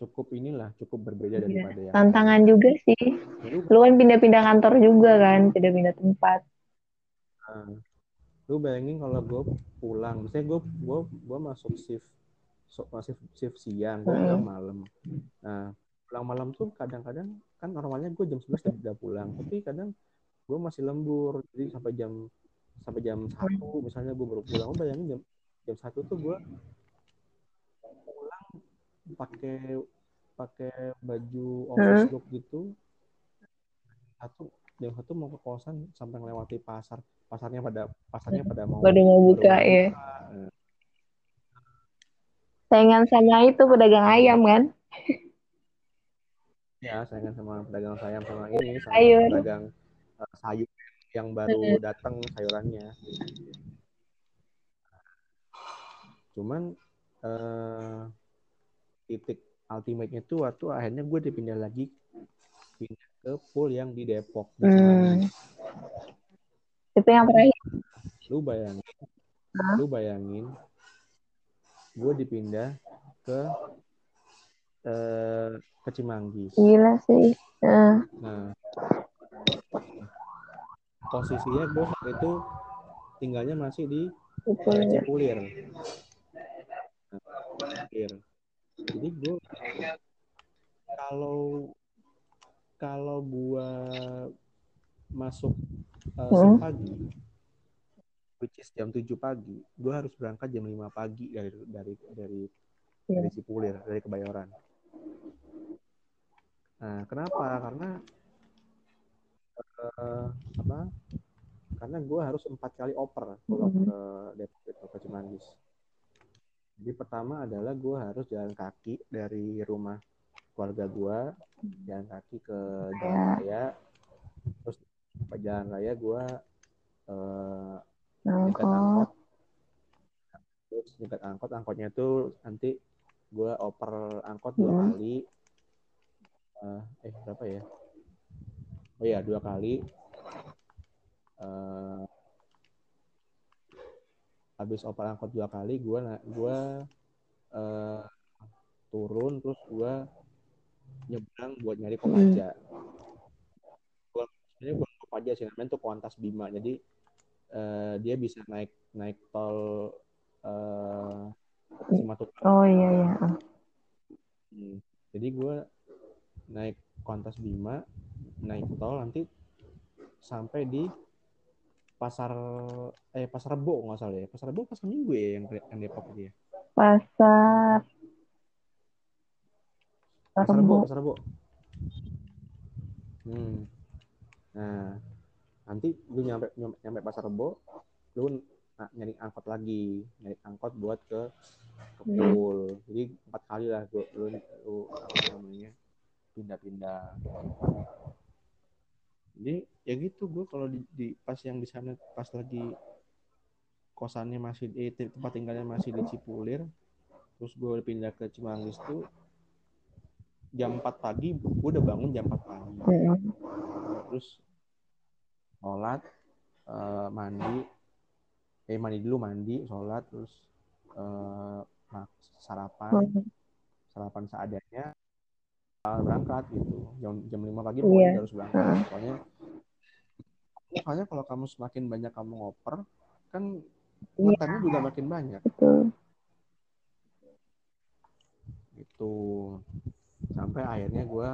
cukup inilah cukup berbeda Iya. daripada yang tantangan juga sih. Ya, lu, kan pindah-pindah kantor juga kan pindah-pindah tempat. Nah, lu bayangin kalau gue pulang misalnya gue gue gue masuk shift so, masih shift siang gue Hmm. pulang malam. Nah pulang malam tuh kadang-kadang kan normalnya gue jam 11 udah pulang tapi kadang gue masih lembur. Jadi sampai jam sampai jam satu misalnya gue baru pulang. Lu bayangin jam jam satu tuh gue pulang pakai pakai baju office look gitu. Satu jam satu mau ke kosan sampai melewati pasar pasarnya pada pasarnya pada mau baru mau buka baru mau ya buka. Nah, saingan sama itu pedagang ayam kan ya saingan sama pedagang sayam sama ini sama Sayur. pedagang eh, sayur yang baru datang sayurannya cuman eh, titik ultimate-nya tuh waktu akhirnya gue dipindah lagi pindah ke pool yang di Depok di hmm. Itu yang terakhir. Lu bayangin. Hah? lu bayangin. Gue dipindah ke eh, ke Cimanggis. Gila sih. Nah, nah. Posisinya gue itu tinggalnya masih di ya. Cipulir Nah, Cipulir. jadi gue kalau kalau gue masuk uh, Hmm. pagi which is jam 7 pagi gue harus berangkat jam 5 pagi dari dari dari Iya. dari Cipulir dari Kebayoran nah kenapa karena eh, apa karena gue harus empat kali oper kalau Mm. ke Depok itu ke Cimanggis jadi pertama adalah gue harus jalan kaki dari rumah keluarga gue jalan kaki ke jalan Ya. raya terus jalan raya gue nyegat Angkot. terus nyegat angkot angkotnya tuh nanti gue oper angkot dua Hmm. kali. Eh, eh berapa ya? Oh ya dua kali. Eh, habis oper angkot dua kali gue gua eh, turun terus gue nyebrang buat nyari Kopaja gua sebenarnya Kopaja sih namanya tuh Kuantas Bima jadi eh, dia bisa naik naik tol Simatupang oh iya iya Ah. Hmm. Jadi gue naik kontes Bima, naik tol nanti sampai di pasar eh pasar Rebo nggak salah ya. Pasar Rebo pasar Minggu ya yang yang Depok dia. pasar Pasar Rebo, Rebo. pasar Rebo. Hmm. Nah, nanti lu nyampe nyampe, pasar Rebo, lu nah, nyari angkot lagi, nyari angkot buat ke ke pool. Jadi empat kali lah gue lu, lu apa namanya pindah-pindah jadi ya gitu gue kalau di, di pas yang di sana pas lagi kosannya masih eh, tempat tinggalnya masih di Cipulir terus gue pindah ke Cimanggis tuh jam 4 pagi gue udah bangun jam 4 pagi. Terus sholat eh, mandi. Eh mandi dulu mandi sholat terus eh, mak- sarapan. Sarapan seadanya uh, berangkat gitu. Jam jam 5 pagi Iya. pokoknya harus berangkat. Heeh. soalnya soalnya kalau kamu semakin banyak kamu ngoper kan Iya. ngetemnya juga makin banyak. Betul. gitu sampai akhirnya gue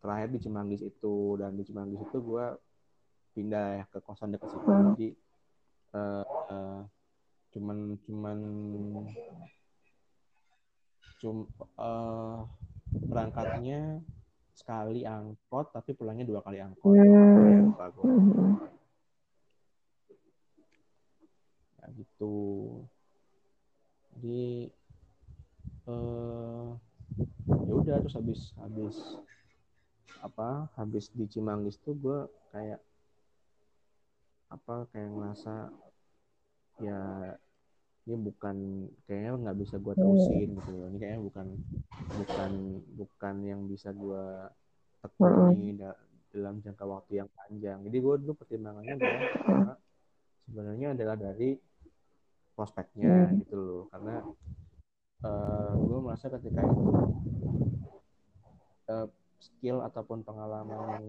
terakhir di Cimanggis itu dan di Cimanggis itu gue pindah ya ke kosan dekat situ Hmm. jadi eh, eh, cuman cuman cum eh, berangkatnya sekali angkot tapi pulangnya dua kali angkot Hmm. Mm-mm. ya gitu jadi eh ya udah terus habis habis apa habis di Cimanggis tuh gue kayak apa kayak ngerasa ya ini bukan kayaknya nggak bisa gue terusin gitu loh. Ini kayaknya bukan bukan bukan yang bisa gue tekuni da- dalam jangka waktu yang panjang. Jadi gue dulu pertimbangannya adalah sebenarnya adalah dari prospeknya Hmm. gitu loh. Karena gue merasa ketika itu eh, skill ataupun pengalaman yang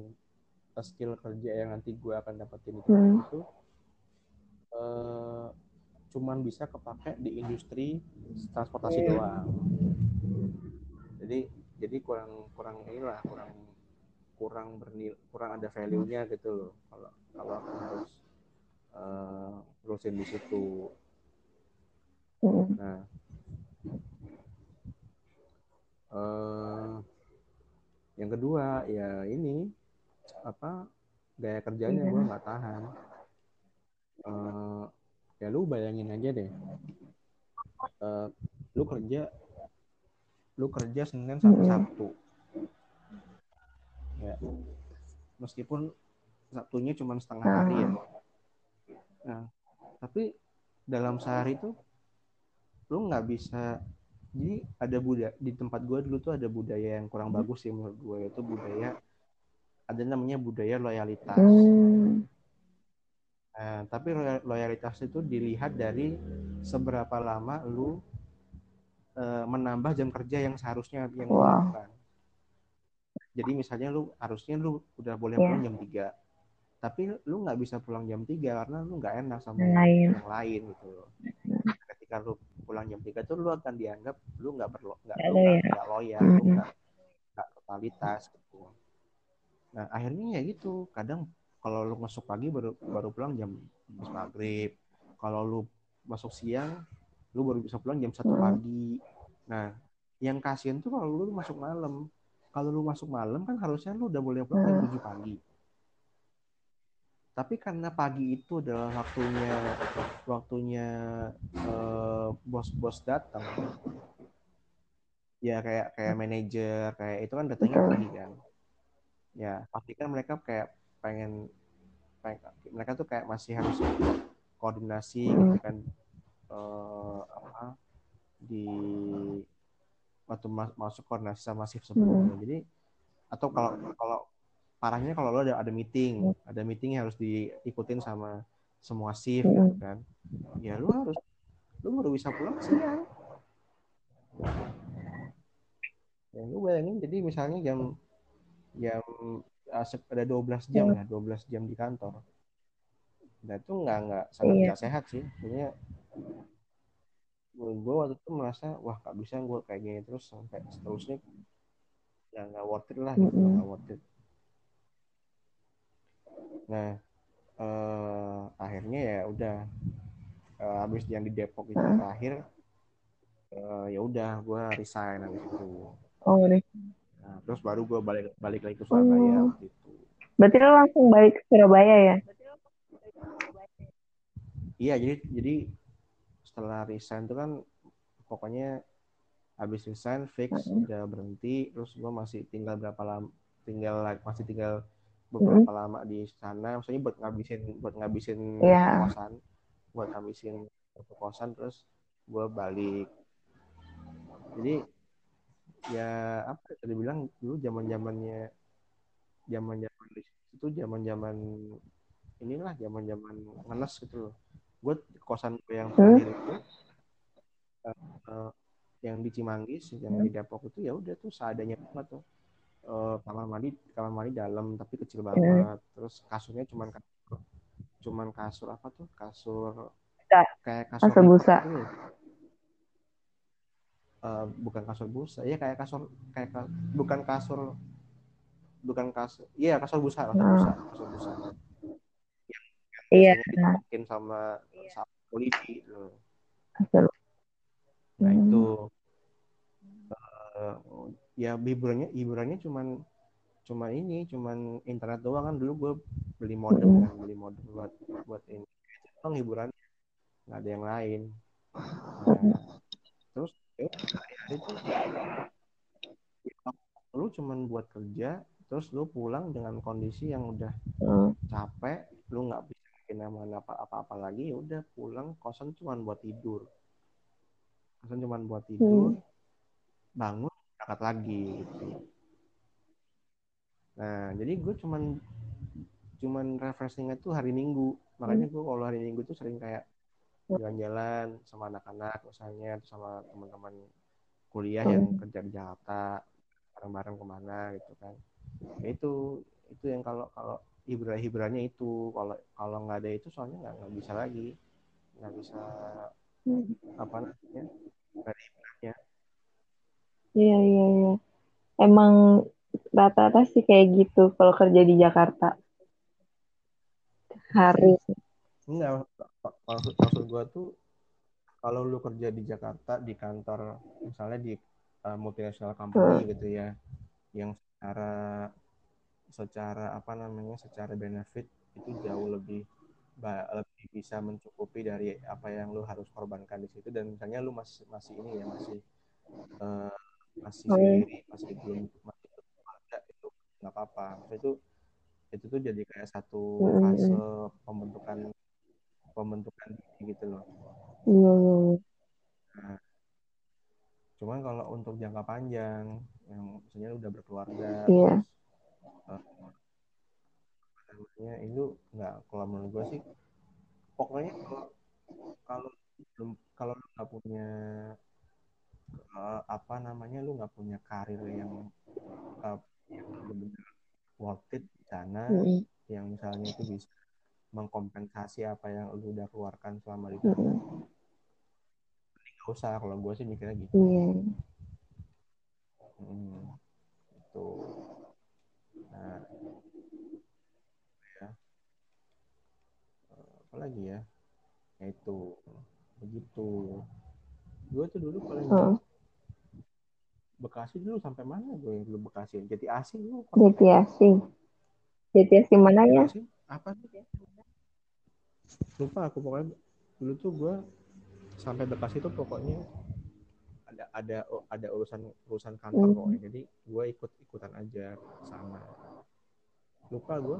eh, skill kerja yang nanti gue akan dapetin itu Hmm. itu eh, cuman bisa kepake di industri transportasi doang. Jadi jadi kurang kurang inilah kurang kurang bernil kurang ada value-nya gitu loh. Kalau kalau aku harus terusin di situ. Mm-mm. Nah, eh yang kedua ya ini apa gaya kerjanya Iya. gue nggak tahan. Eh ya lu bayangin aja deh, Eh lu kerja lu kerja Senin sampai. Sabtu, ya meskipun Sabtunya cuma setengah hari ya. Nah, tapi dalam sehari itu lu nggak bisa jadi ada budaya di tempat gue dulu tuh ada budaya yang kurang bagus sih menurut gue itu budaya ada namanya budaya loyalitas Hmm. Nah, tapi loya- loyalitas itu dilihat dari seberapa lama lu eh, menambah jam kerja yang seharusnya yang Wow. lakukan jadi misalnya lu harusnya lu udah boleh Iya. pulang jam 3 tapi lu nggak bisa pulang jam 3 karena lu nggak enak sama Yang yang, lain. yang lain gitu loh ketika lu pulang jam 3 tuh lu akan dianggap lu nggak perlu nggak lu nggak loyal. lu Mm-mm. nggak totalitas gitu nah akhirnya ya gitu kadang kalau lu masuk pagi baru baru pulang jam habis maghrib kalau lu masuk siang lu baru bisa pulang jam satu Mm. pagi nah yang kasihan tuh kalau lu masuk malam kalau lu masuk malam kan harusnya lu udah boleh pulang jam Mm. 7 pagi tapi karena pagi itu adalah waktunya waktunya eh, bos-bos datang. Ya kayak kayak manajer kayak itu kan datangnya pagi kan. Ya pasti kan mereka kayak pengen, pengen mereka tuh kayak masih harus koordinasi Hmm. gitu kan. Eh, apa di waktu mas- masuk koordinasi sama shift sebelumnya. Jadi atau kalau kalau parahnya kalau lo ada ada meeting ada meeting yang harus diikutin sama semua shift Mm-mm. kan. Ya lu harus lu baru bisa pulang siang. Ya lu bayangin jadi misalnya jam jam ah, ada 12 jam ya 12 jam di kantor. Nah itu nggak nggak sangat Iya. nggak sehat sih. Sebenarnya gue waktu itu merasa wah nggak bisa gue kayak gini terus sampai seterusnya. Ya nggak worth it lah gitu. Mm-mm. nggak worth it nah eh, akhirnya ya udah eh, habis yang di Depok itu terakhir eh, ya udah gue resign habis itu Oh, udah. nah, terus baru gue balik balik lagi ke Surabaya Oh. waktu itu Berarti lo langsung balik ke Surabaya ya? iya jadi jadi setelah resign itu kan pokoknya habis resign fix udah berhenti terus gue masih tinggal berapa lama tinggal masih tinggal beberapa lama di sana maksudnya buat ngabisin buat ngabisin Iya. kosan buat ngabisin kosan terus gue balik. Jadi ya apa ya tadi bilang dulu zaman zamannya zaman zaman itu zaman zaman inilah zaman zaman ngenes gitu loh. Gue kosan gue yang terakhir itu eh, yang di Cimanggis yang di Depok itu ya udah tuh seadanya banget tuh Eh, kamar mandi kamar mandi dalam tapi kecil banget terus kasurnya cuman kasur cuman kasur apa tuh kasur Busa. kayak kasur Kasur busa. gitu loh. Eh, bukan kasur busa ya kayak kasur kayak ka- bukan kasur bukan kasur iya kasur busa kasur Hmm. busa kasur busa Iya. sama sama polisi gitu. Kasur. nah Hmm. itu eh, ya hiburannya hiburannya cuman cuman ini cuman internet doang. Kan dulu gue beli modem kan beli modem buat buat ini. Doang hiburan nggak ada yang lain. Nah, terus ya, hari-hari tuh ya, lu cuman buat kerja terus lu pulang dengan kondisi yang udah Hmm. capek lu nggak bisa bikin apa apa apa lagi ya udah pulang. Kosan cuman buat tidur. Kosan cuman buat tidur bangun berangkat lagi gitu. Nah jadi gue cuman cuman refreshingnya tuh hari minggu. Makanya gue kalau hari minggu tuh sering kayak jalan-jalan sama anak-anak misalnya atau sama teman-teman kuliah yang kerja di Jakarta bareng-bareng ke mana gitu kan. Ya itu itu yang kalau kalau hiburan hiburannya itu. Kalau kalau nggak ada itu soalnya nggak nggak bisa lagi. Nggak bisa Hmm. apa namanya nggak ada hiburannya Iya, iya, iya. Emang rata-rata sih kayak gitu kalau kerja di Jakarta. Harus. enggak maksud maksud gue tuh kalau lu kerja di Jakarta di kantor misalnya di uh, multinational company gitu ya yang secara secara apa namanya secara benefit itu jauh lebih lebih bisa mencukupi dari apa yang lu harus korbankan di situ dan misalnya lu masih masih ini ya masih eh, masih sendiri masih belum masih belum ada itu nggak apa-apa Maksudnya itu itu tuh jadi kayak satu fase pembentukan pembentukan diri gitu loh Iya, iya, iya. cuman kalau untuk jangka panjang yang misalnya udah berkeluarga Iya. terus apa namanya itu nggak kalau menurut gue sih pokoknya kalau kalau belum kalau nggak punya eh, apa namanya lu nggak punya karir yang eh, yang benar-benar worth it di sana Mm-mm. yang misalnya itu bisa mengkompensasi apa yang lu udah keluarkan selama di sana Mm-mm. nggak usah kalau gue sih mikirnya gitu. Iya. Hmm, itu. Nah. Ya. Eh, apa lagi ya? Ya itu. Begitu gue tuh dulu paling Heeh. Bekasi dulu sampai mana gue yang dulu Bekasi jadi asing lu Jati asing. Jati asing mana ya? Apa sih lupa aku pokoknya dulu tuh gue sampai Bekasi tuh pokoknya ada ada ada urusan urusan kantor Hmm. pokoknya jadi gue ikut ikutan aja ke sana lupa gue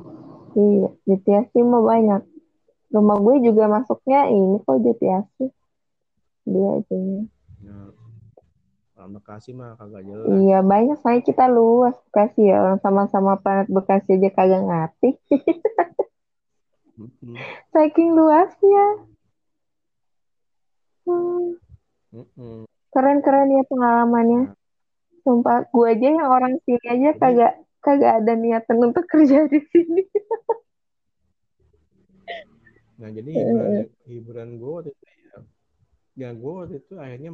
Iya, Jati asing mah banyak. Rumah gue juga masuknya ini kok Jati asing. Dia itunya. nah, nah, Bekasi mah kagak jelas Iya, banyak soalnya kita luas Bekasi ya. Orang sama-sama planet Bekasi aja kagak ngerti. Mm-mm. Saking luasnya. Hmm, keren-keren ya pengalamannya. Nah, Sumpah, gue aja yang orang sini aja kagak kagak ada niatan untuk kerja di sini. nah jadi hiburan hiburan gue waktu itu ya ya gue waktu itu akhirnya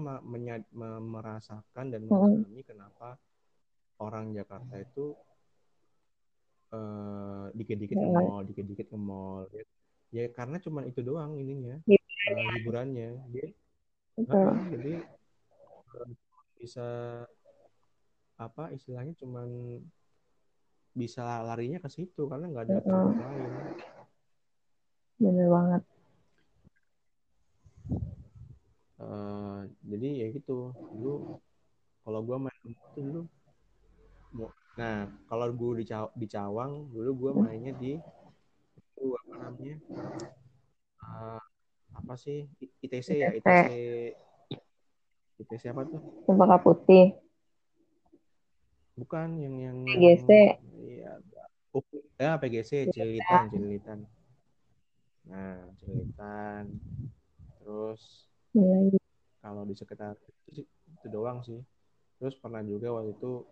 merasakan dan memahami kenapa orang Jakarta itu eh, dikit-dikit ke Mm. mall, dikit-dikit ke mall. Ya, ya karena cuman itu doang ininya Hiburannya. eh, hiburannya. Dia. Nah, jadi eh, bisa apa istilahnya cuman bisa larinya ke situ karena nggak ada tempat lain. Bener banget. Eh, jadi ya gitu. Dulu kalau gue main tuh dulu nah kalau gue di, Caw di Cawang dulu gue mainnya di itu apa namanya uh, apa sih? ITC ya? ITC ITC apa tuh? Cempaka Putih. Bukan yang yang PGC iya ya PGC Cililitan Cililitan. Nah Cililitan. Terus iya. kalau di sekitar itu, itu doang sih terus pernah juga waktu itu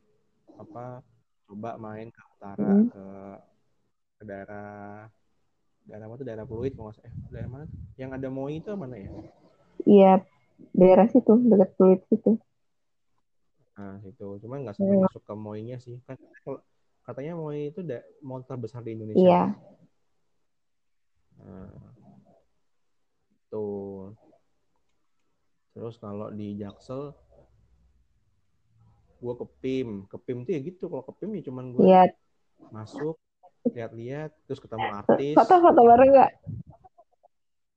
apa coba main ke utara hmm. ke ke daerah daerah apa tuh daerah Pluit mau eh daerah mana tuh? yang ada Moi itu mana ya iya daerah situ dekat Pluit situ nah situ cuma nggak sampai hmm. masuk ke Moi-nya sih kan katanya Moi itu da- mall terbesar di Indonesia iya nah, tuh terus kalau di Jaksel gue ke PIM ke PIM tuh ya gitu kalau ke PIM ya cuman gue yeah. masuk lihat-lihat terus ketemu artis foto-foto bareng nggak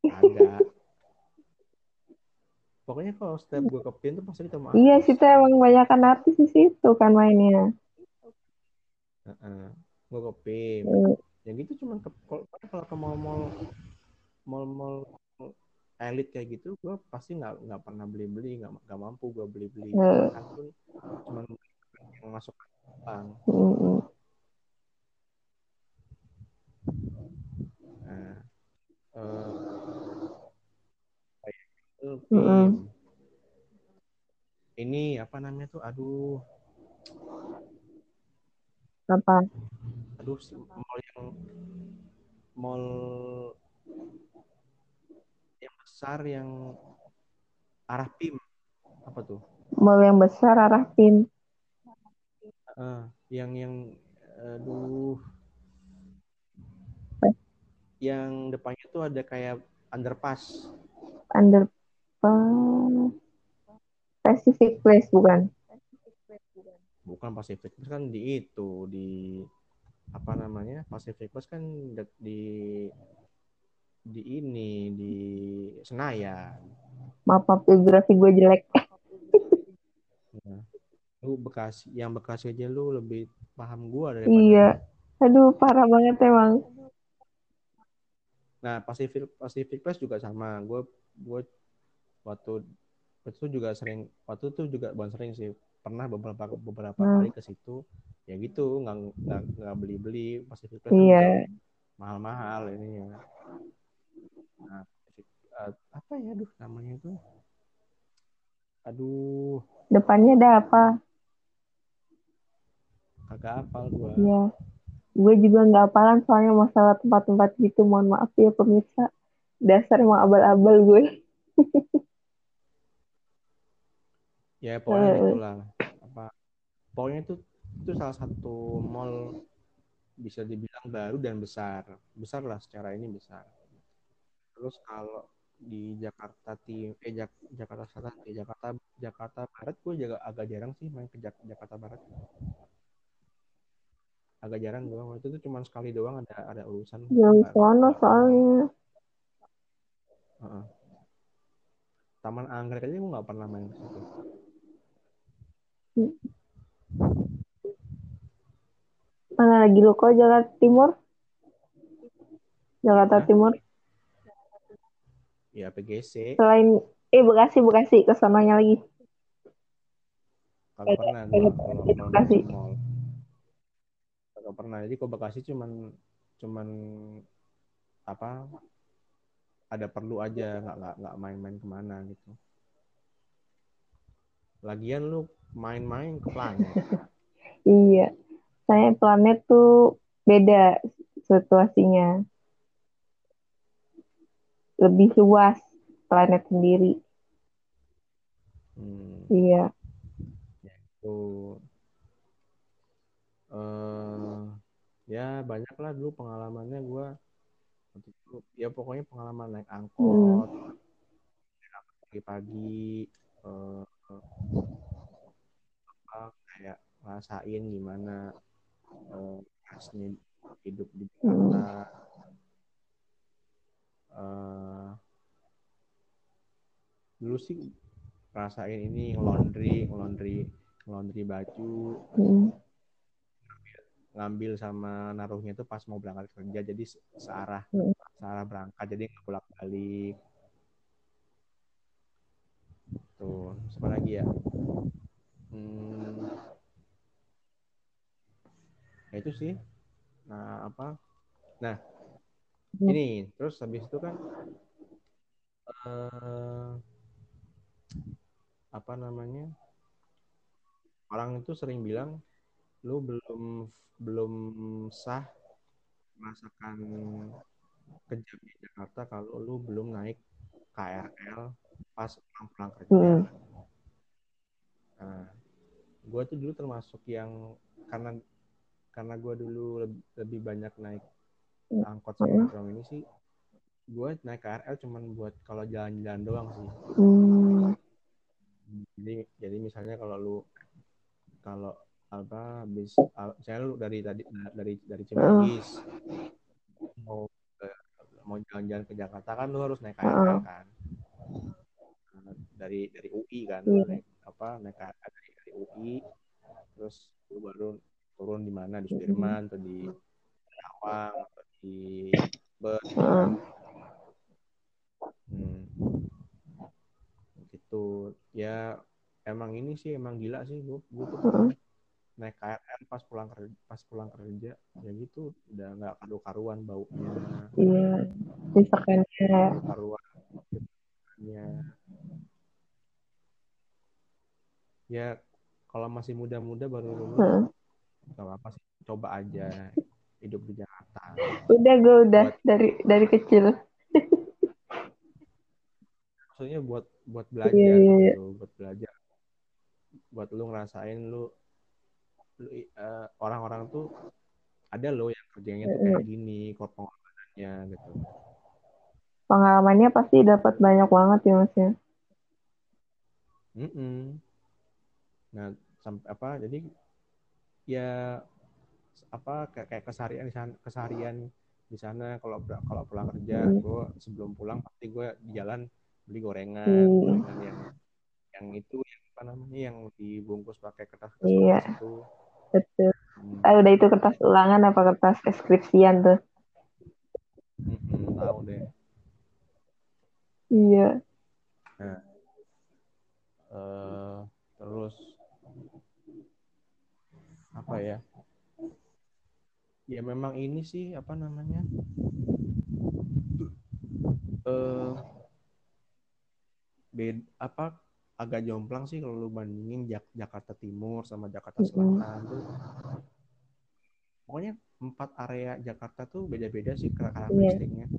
ada pokoknya kalau setiap gue ke PIM tuh pasti ketemu artis iya sih tuh emang banyak kan artis di situ kan mainnya uh -uh. gue ke PIM mm. ya gitu cuman ke kalau ke mall-mall mall-mall elit kayak gitu gue pasti nggak nggak pernah beli beli nggak nggak mampu gue beli beli hmm. kan pun cuma yang masuk bank hmm. nah uh, itu hmm. ini apa namanya tuh aduh apa aduh mall yang mall besar yang arah PIM apa tuh? Mall yang besar arah PIM. Uh, yang yang aduh yang depannya tuh ada kayak underpass. Underpass. Pacific Place bukan? Bukan Pacific Place kan di itu di apa namanya Pacific Place kan di di ini di Senayan. Maaf, maaf geografi gue jelek. Nah, lu Bekasi, yang Bekasi aja lu lebih paham gue daripada. Iya. Aduh, parah banget emang. Nah, Pacific Pacific Place juga sama. Gue gue waktu itu juga sering waktu itu juga bukan sering sih pernah beberapa beberapa hmm. kali ke situ ya gitu nggak nggak beli beli Pacific Place iya. mahal-mahal ini ya nah, uh, apa ya aduh namanya itu? Aduh. Depannya ada apa? Agak apal gua. Iya. Gue juga nggak apalan soalnya masalah tempat-tempat gitu. Mohon maaf ya pemirsa. Dasar emang abal-abal gue. Ya pokoknya uh. itulah apa pokoknya itu itu salah satu mall bisa dibilang baru dan besar. Besar lah secara ini besar. Terus kalau di Jakarta tim eh Jak Jakarta Selatan eh Jakarta Jakarta Barat gue juga agak jarang sih main ke Jak Jakarta Barat. Agak jarang gue waktu itu cuma sekali doang ada ada urusan. Yang sono soalnya. Uh -uh. Taman Anggrek aja gue nggak pernah main ke situ. Mana lagi lo kok Jakarta Timur? Jakarta? Timur Ya PGC. Selain eh Bekasi Bekasi ke sananya lagi. Kalau pernah gua kalau Bekasi. Kalau pernah jadi kok Bekasi cuman cuman apa ada perlu aja nggak nggak nggak main-main ke mana gitu. Lagian lu main-main ke planet. iya, saya planet tuh beda situasinya lebih luas planet sendiri. Hmm. Iya. Itu uh, ya banyak lah dulu pengalamannya gue ya pokoknya pengalaman naik angkot hmm. pagi-pagi uh, apa kayak ngerasain gimana uh, hidup di Jakarta hmm uh, dulu sih rasain ini laundry laundry laundry baju Mm. ngambil sama naruhnya itu pas mau berangkat kerja jadi se- searah Mm. searah berangkat jadi nggak bolak balik tuh apa lagi ya hmm, ya itu sih nah apa nah. Ini terus habis itu kan eh, apa namanya orang itu sering bilang lu belum belum sah merasakan di Jakarta kalau lu belum naik KRL pas pulang-pulang kerja. Mm. Nah, gue tuh dulu termasuk yang karena karena gue dulu lebih, lebih banyak naik angkot sama metro ini sih, gue naik KRL cuman buat kalau jalan-jalan doang sih. Mm. Jadi jadi misalnya kalau lu kalau apa habis ah, misalnya lu dari tadi dari dari Cimanggis mau ke- mau jalan-jalan ke Jakarta kan lu harus naik KRL kan. Nah, dari dari UI kan Iya. naik apa naik KRL dari, dari UI terus lu baru turun di mana di Sudirman atau di Karawang atau di Bus Heeh. hmm. gitu ya emang ini sih emang gila sih gue gue tuh Heeh. naik KRL pas pulang kerja pas pulang kerja ya gitu udah nggak karu-karuan baunya Iya. Misalkannya karuan ya ya kalau masih muda-muda baru lulus Heeh. nggak apa sih coba aja hidup di Jakarta udah gue udah Buat- dari dari kecil. maksudnya buat buat belajar Iya, iya, iya. gitu buat belajar buat lu ngerasain lu, lu eh, orang-orang tuh ada lo yang kerjanya tuh kayak gini kok pengorbanannya gitu Pengalamannya pasti dapat banyak banget ya mas ya. Mm-mm. Nah, sampai apa? Jadi ya apa kayak, kayak keseharian di sana, keseharian di sana kalau kalau pulang kerja, Hmm. gue sebelum pulang pasti gue di jalan beli gorengan, Hmm. gorengan yang yang itu yang apa namanya yang dibungkus pakai kertas kertas Iya. itu. Betul. Hmm. Ah, udah itu kertas ulangan apa kertas skripsian tuh? Mm-mm, tahu deh. Iya. Eh, terus apa ya? Ya memang ini sih apa namanya? Eh bed apa agak jomplang sih kalau lu bandingin Jak- Jakarta Timur sama Jakarta. Selatan tuh. Pokoknya empat area Jakarta tuh beda-beda sih kar- karakteristiknya.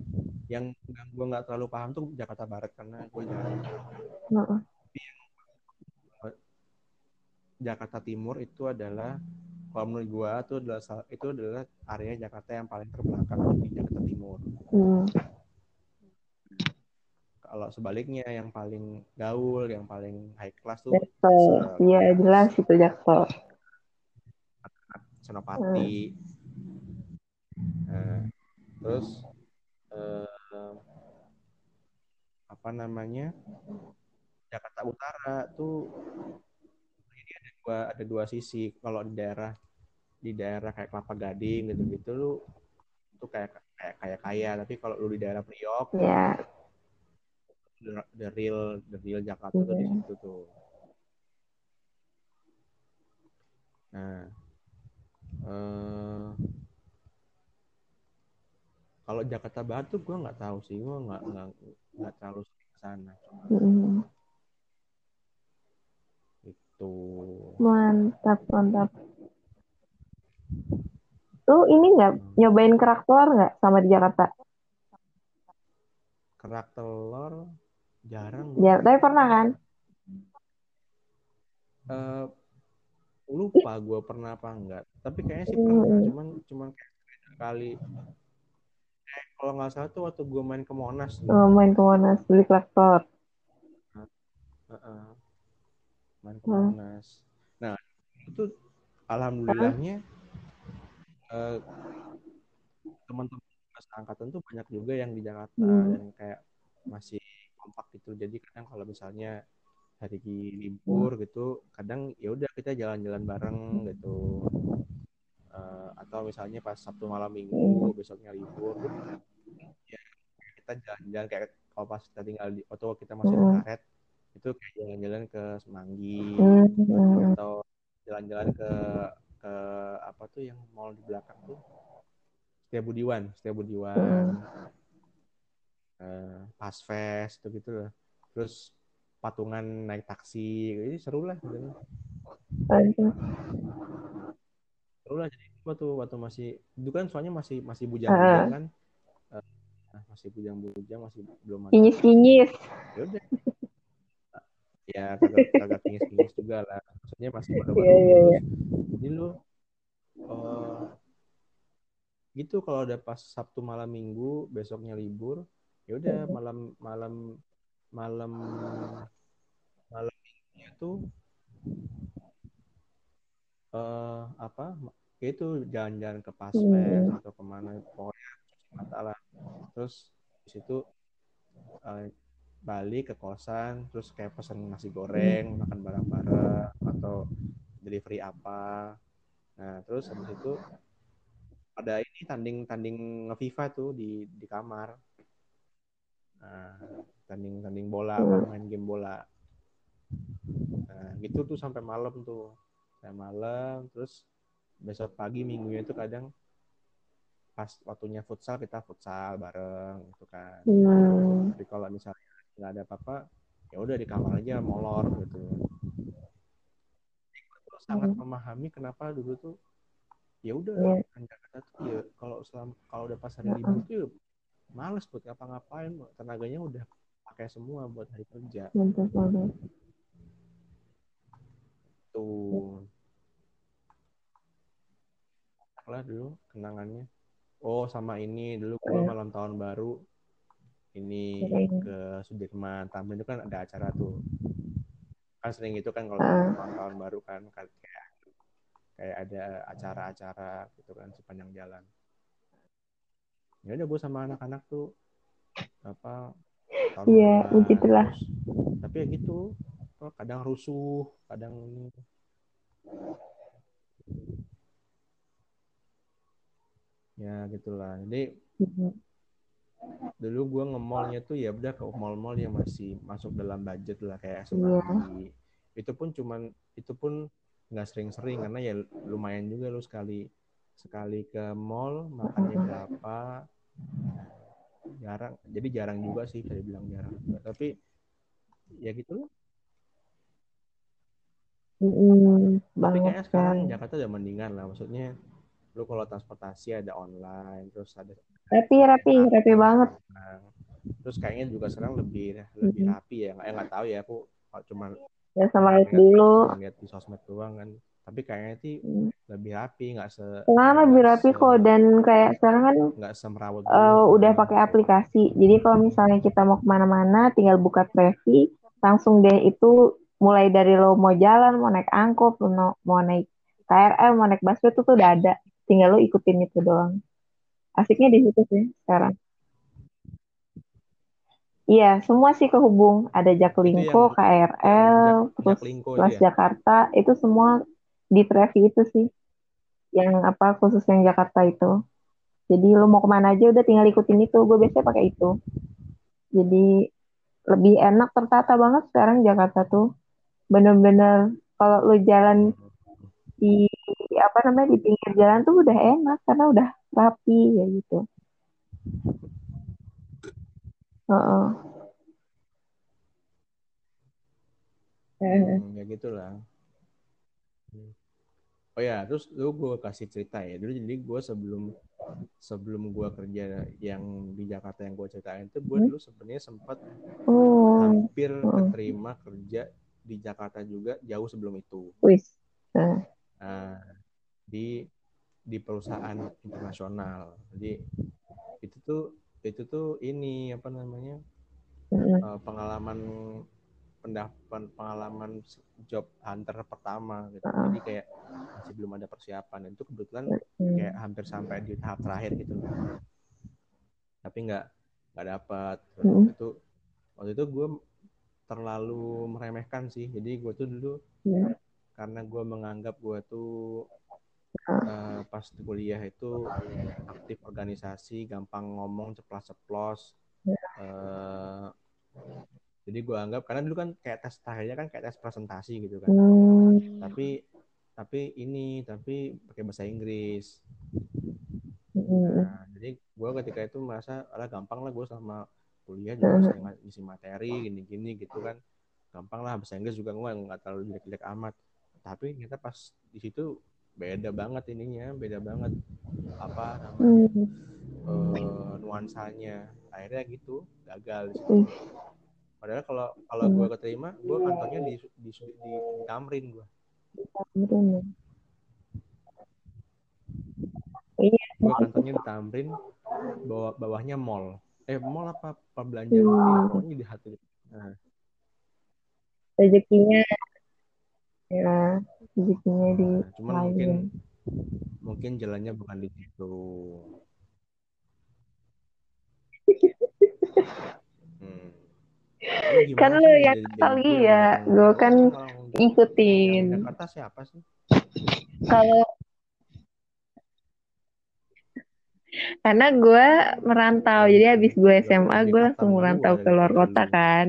Yang yang gue nggak terlalu paham tuh Jakarta Barat karena gue jarang. Jakarta Timur itu adalah kalau menurut gua itu adalah itu adalah area Jakarta yang paling terbelakang di Jakarta Timur. Hmm. Kalau sebaliknya yang paling gaul, yang paling high class tuh. Iya jelas itu Jaksel. Senopati. Nah, terus eh, apa namanya? Jakarta Utara tuh dua ada dua sisi. Kalau di daerah di daerah kayak Kelapa Gading gitu-gitu lu itu kayak kayak kayak kaya, tapi kalau lu di daerah Priok Ya. the, the real the real Jakarta tuh di Iya. situ tuh. Nah, eh, kalau Jakarta Barat tuh gue nggak tahu sih, gue nggak nggak nggak terlalu sering ke sana. Hmm. Itu Mantap mantap. Tuh ini nggak nyobain kerak telur nggak sama di Jakarta? kerak telur jarang. Ya, tapi pernah kan? Eh, lupa gue pernah apa enggak. Tapi kayaknya sih pernah. Hmm. Cuman cuman kayak kali. Eh, kalau nggak salah tuh waktu gue main ke Monas. Oh, main ke Monas beli kerak telur. Heeh. Main ke Hmm. Monas. Nah, itu alhamdulillahnya eh, teman-teman pas angkatan tuh banyak juga yang di Jakarta Hmm. yang kayak masih kompak gitu. Jadi kadang kalau misalnya hari libur gitu kadang ya udah kita jalan-jalan bareng gitu uh, atau misalnya pas Sabtu malam Minggu besoknya libur ya kita jalan-jalan kayak kalau pas kita tinggal di atau kita masih di karet itu kayak jalan-jalan ke Semanggi atau jalan-jalan ke ke apa tuh yang mall di belakang tuh? Setia Budiwan Setia Budiwan uh, pas fest gitu gitu loh terus patungan naik taksi ini seru lah gitu. seru lah jadi waktu waktu masih itu kan soalnya masih masih bujang-bujang kan. Uh, masih bujang-bujang masih belum ada kinyis-kinyis. Ya ya kagak kagak kinyis-kinyis juga lah maksudnya masih baru-baru yeah, yeah, yeah. jadi lu uh, gitu kalau udah pas Sabtu malam Minggu besoknya libur ya udah malam malam malam malam minggunya tuh uh, apa ya itu jalan-jalan ke Paspes hmm. atau ke mana pokoknya mata lah terus di situ uh, balik ke kosan terus kayak pesen nasi goreng hmm. makan bareng-bareng atau delivery apa. Nah terus habis itu ada ini tanding tanding ngeviva tuh di di kamar. Nah, tanding tanding bola apa main game bola. Nah gitu tuh sampai malam tuh. Sampai malam terus besok pagi minggunya itu kadang pas waktunya futsal kita futsal bareng gitu kan. Hmm. tapi kalau misalnya nggak ada apa-apa ya udah di kamar aja molor gitu. Sangat memahami kenapa dulu tuh ya udah yeah. kan Jakarta tuh ya kalau selam kalau udah pas hari libur tuh ya males buat ngapa-ngapain tenaganya udah pakai semua buat hari kerja. Tuh lah dulu kenangannya. Oh sama ini dulu gua iya. malam tahun baru ini ke Sudirman tampil itu kan ada acara tuh. Kan sering itu kan kalau malam tahun baru kan kayak kayak ada acara-acara gitu kan sepanjang jalan. Ya udah gue sama anak-anak tuh apa iya begitulah tapi ya gitu kadang rusuh kadang ini. Ya gitulah. Jadi mm-hmm. Dulu gue nge tuh ya udah ke mall-mall yang masih masuk dalam budget lah kayak Semanggi yeah. itu pun cuman itu pun nggak sering-sering karena ya lumayan juga lu sekali sekali ke mall makannya berapa jarang. Jadi jarang juga sih bisa dibilang jarang. Tapi ya gitu loh mm, tapi kayaknya sekarang kan. Jakarta udah mendingan lah maksudnya lu kalau transportasi ada online terus ada rapi rapi rapi banget. terus kayaknya juga sekarang lebih lebih rapi ya. Nggak nggak tahu ya aku cuma ya sama lihat dulu. lihat di sosmed doang kan. Tapi kayaknya sih hmm. lebih rapi nggak se sekarang lebih rapi se... kok dan kayak sekarang kan nggak semerawat uh, udah pakai aplikasi. Jadi kalau misalnya kita mau ke mana-mana tinggal buka Trevi langsung deh itu mulai dari lo mau jalan mau naik angkot mau, mau naik KRL mau naik busway itu tuh udah ada tinggal lo ikutin itu doang asiknya di situ sih sekarang Iya, semua sih kehubung. Ada Jaklingko, yang, KRL, yang terus Kelas ya? Jakarta, itu semua di Trevi itu sih. Yang apa khusus yang Jakarta itu. Jadi lo mau ke mana aja udah tinggal ikutin itu. Gue biasanya pakai itu. Jadi lebih enak tertata banget sekarang Jakarta tuh. Bener-bener kalau lo jalan di apa namanya di pinggir jalan tuh udah enak karena udah rapi ya gitu. Uh-uh. Hmm, ya gitulah. Oh ya, terus lu gue kasih cerita ya. Dulu jadi gue sebelum sebelum gue kerja yang di Jakarta yang gue ceritain itu gue hmm? dulu sebenarnya sempat oh. hampir oh. keterima kerja di Jakarta juga jauh sebelum itu. Wis. Nah, di di perusahaan internasional. Jadi itu tuh itu tuh ini apa namanya uh, pengalaman pendapat pengalaman job hunter pertama gitu. Uh. jadi kayak masih belum ada persiapan. Dan itu kebetulan kayak hampir sampai di tahap terakhir gitu tapi nggak nggak dapat waktu itu waktu itu gue terlalu meremehkan sih. Jadi gue tuh dulu karena gue menganggap gue tuh uh, pas kuliah itu aktif organisasi gampang ngomong ceplas-ceplos uh, jadi gue anggap karena dulu kan kayak tes terakhirnya kan kayak tes presentasi gitu kan. Hmm. tapi tapi ini tapi pakai bahasa Inggris. Hmm. nah jadi gue ketika itu merasa ala gampang lah gue sama kuliah juga bisa ngisi materi gini-gini gitu kan. Gampang lah bahasa Inggris juga gue nggak terlalu jelek-jelek amat. Tapi ternyata pas di situ beda banget ininya beda banget apa namanya Hmm. eh, nuansanya akhirnya gitu gagal. Ih. padahal kalau kalau gue keterima gue kantornya di di, di, di Tamrin gue Tamrin ya. Iya. gue kantornya di Tamrin bawah bawahnya mall eh mall apa perbelanja ya Hmm. pokoknya di hati nah, Rezekinya ya rezekinya di nah, cuman mungkin lain. mungkin jalannya bukan di situ hmm. Kan lu jadi- yang jadi asal gue iya, kan di Ikutin. Jakarta siapa sih Kalau karena gue merantau, jadi habis gue Berarti SMA gue langsung merantau ke luar kota lu. kan,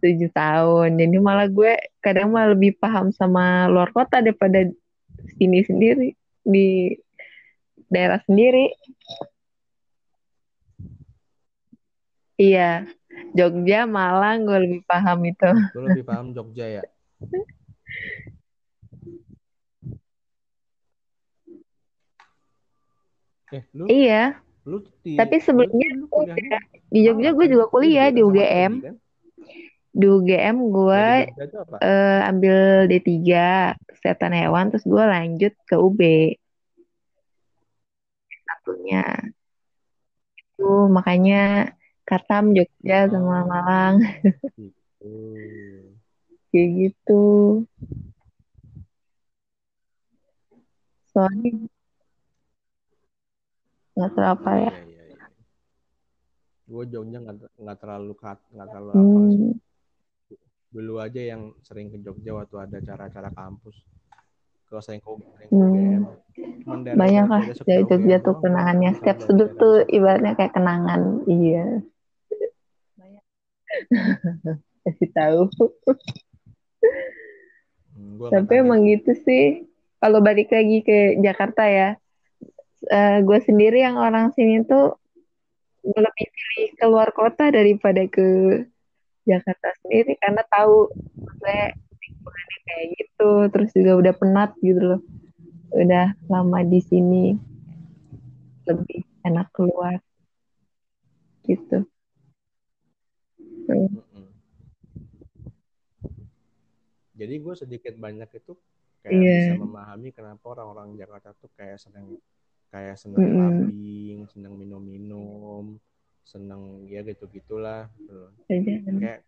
tujuh tahun. Jadi malah gue kadang malah lebih paham sama luar kota daripada sini sendiri di daerah sendiri. Iya, Jogja, Malang gue lebih paham itu. Lu lebih paham Jogja ya? Eh, lu Iya, lu di tapi sebelumnya lu, di Jogja gue kan? juga kuliah di sama UGM. Kan? Di UGM gue eh, ambil D3 kesehatan hewan terus gue lanjut ke UB satunya. Itu makanya Katam Jogja sama. Malang. Gitu. kayak gitu. Soalnya nggak tahu apa ya. Iya, iya, iya. Gue Jogja nggak nggak terlalu nggak terlalu apa hmm, Dulu aja yang sering ke Jogja waktu ada acara-acara kampus. Kalau sering ke, sering ke Hmm. UGM. Daerah- banyak lah dari Jogja UGM tuh kenangannya. Setiap sudut daerah tuh ibaratnya kayak kenangan. Iya. Kasih tahu. Hmm, gua Tapi tahu emang gitu sih. Kalau balik lagi ke Jakarta ya, gue sendiri yang orang sini tuh lebih pilih keluar kota daripada ke Jakarta sendiri karena tahu saya lingkungannya kayak gitu, terus juga udah penat gitu loh. Udah lama di sini lebih enak keluar gitu. Hmm. Jadi gue sedikit banyak itu kayak Iya. bisa memahami kenapa orang-orang Jakarta tuh kayak seneng kayak seneng Mm-mm. clubbing, seneng minum-minum, seneng ya gitu gitulah. Gitu. Aja. Kayak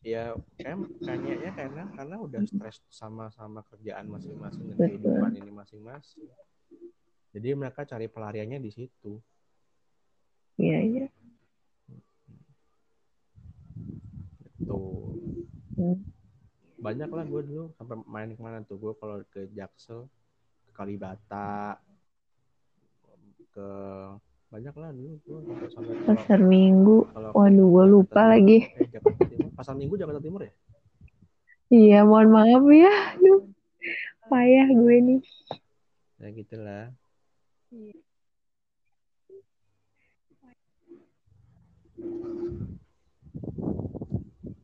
ya kayak kayaknya karena karena udah stres sama-sama kerjaan masing-masing dan kehidupan ini masing-masing. Jadi mereka cari pelariannya di situ. Iya iya. Tuh. Hmm. banyak lah gue dulu sampai main ke mana tuh gue kalau ke Jaksel ke Kalibata ke banyak lah dulu gue sampai sampai kalau Pasar Minggu. kalau Waduh, Jakarta lupa lagi. eh Jakarta Timur pasar Minggu Jakarta Timur ya Iya, mohon maaf ya. Aduh, payah gue nih. ya gitulah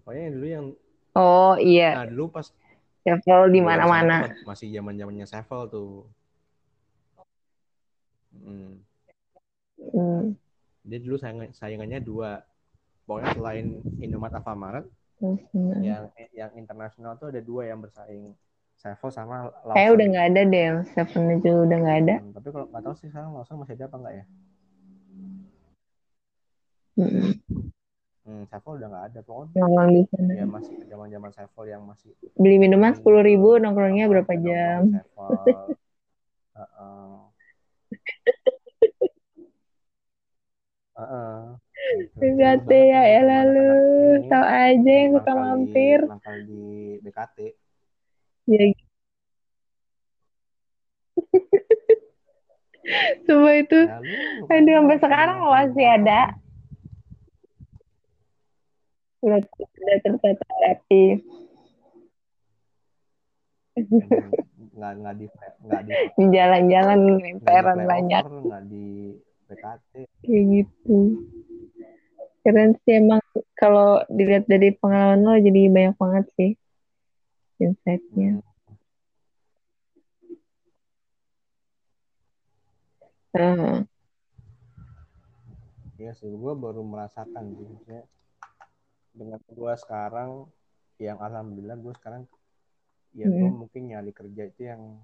pokoknya dulu yang Oh iya, nah dulu pas travel di gue mana-mana. Masih zaman zamannya Sevel tuh Hmm. Hmm. Dia dulu sayang, sayangannya dua. Pokoknya selain Indomaret Alfamart, Terus, hmm. yang yang internasional tuh ada dua yang bersaing. Sevel sama Lawson. Kayak udah nggak ada deh, Seven aja udah nggak ada. Hmm, tapi kalau nggak tahu sih sekarang Lawson masih ada apa nggak ya? Hmm. Hmm, Sevel udah nggak ada. Pokoknya Nongkrong di sana. ya masih zaman zaman Sevel yang masih Beli minuman sepuluh ribu, nongkrongnya apa, berapa nongkrong jam? Sevel. Heeh. Heeh. BKT ya ya lalu. Tau aja yang suka mampir. Mangkal di BKT ya semua itu ya aduh aja sampai pada sekarang masih ada. Kan udah udah emang nggak nggak di nggak di jalan-jalan lemperan banyak. nggak di BKT kayak gitu keren sih emang kalau dilihat dari pengalaman lo jadi banyak banget sih insight-nya. Heeh. Iya sih, gue baru merasakan sih, maksudnya dengan gue sekarang yang alhamdulillah gue sekarang ya gue Hmm. mungkin nyari kerja itu yang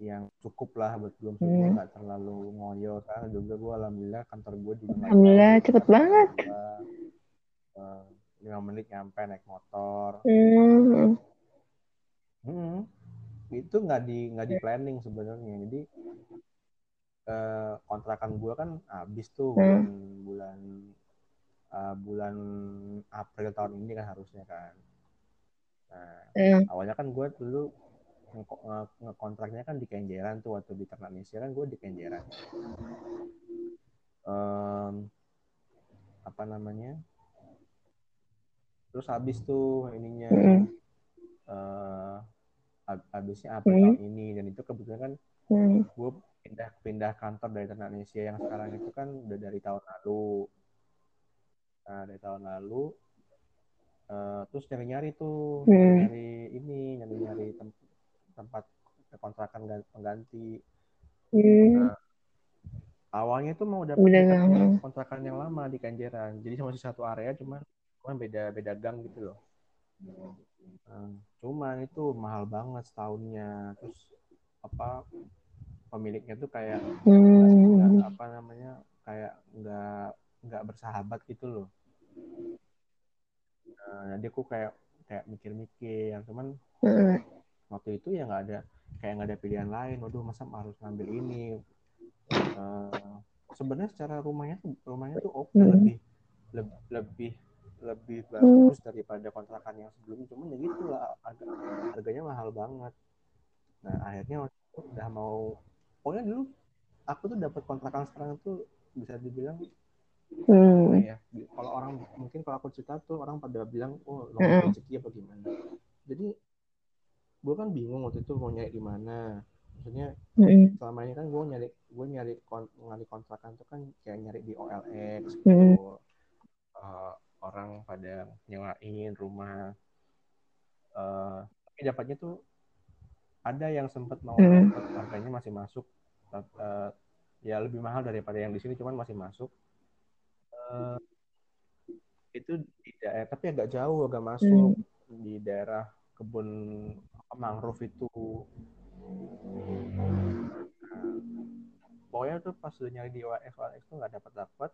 yang cukup lah buat belum gue Hmm. nggak terlalu ngoyo sekarang juga gue alhamdulillah kantor gue juga Alhamdulillah dari cepet banget Eh, lima menit nyampe naik motor Hmm. hmm. itu nggak di nggak di planning sebenarnya jadi eh, kontrakan gue kan habis tuh Hmm. bulan bulan eh, bulan April tahun ini kan harusnya kan nah Hmm. awalnya kan gue dulu ngekontraknya kan di Kenjeran tuh waktu di Ternaknesia kan gue di Kenjeran Em, apa namanya terus habis tuh ininya Hmm. eh hab- habisnya April Hmm. tahun ini dan itu kebetulan kan Hmm. gue pindah pindah kantor dari Ternaknesia yang sekarang itu kan udah dari tahun lalu nah dari tahun lalu eh, terus nyari nyari tuh Hmm. nyari ini nyari nyari tem- tempat kontrakan gan- pengganti Hmm. awalnya tuh mau dapet Udah kontrakan yang lama di Kenjeran jadi masih satu area cuman cuman beda beda gang gitu loh Nah, cuman itu mahal banget setahunnya terus apa pemiliknya tuh kayak Hmm. apa namanya kayak nggak nggak bersahabat gitu loh nah, jadi aku kayak kayak mikir-mikir cuman Hmm. Waktu itu ya nggak ada kayak nggak ada pilihan lain waduh masa harus ngambil ini Eh, sebenarnya secara rumahnya tuh rumahnya tuh oke Hmm. lebih lebih lebih lebih bagus daripada kontrakan yang sebelumnya cuman ya gitu lah agak harganya mahal banget nah akhirnya waktu itu udah mau pokoknya dulu aku tuh dapat kontrakan sekarang tuh bisa dibilang Hmm. ya kalau orang mungkin kalau aku cerita tuh orang pada bilang oh Hmm. longgar rezeki apa gimana jadi gue kan bingung waktu itu mau nyari di mana. Maksudnya Hmm. selama ini kan gue nyari gue nyari kon, nyari kontrakan tuh kan kayak nyari di OLX gitu. Eh, orang pada nyewain rumah. Eh, tapi dapatnya tuh ada yang sempat mau dapat harganya masih masuk. Eh, ya lebih mahal daripada yang di sini cuman masih masuk. Eh, itu di daerah tapi agak jauh agak masuk di daerah kebun mangrove itu Nah, pokoknya tuh pas udah nyari di OLX OLX tuh nggak dapat dapat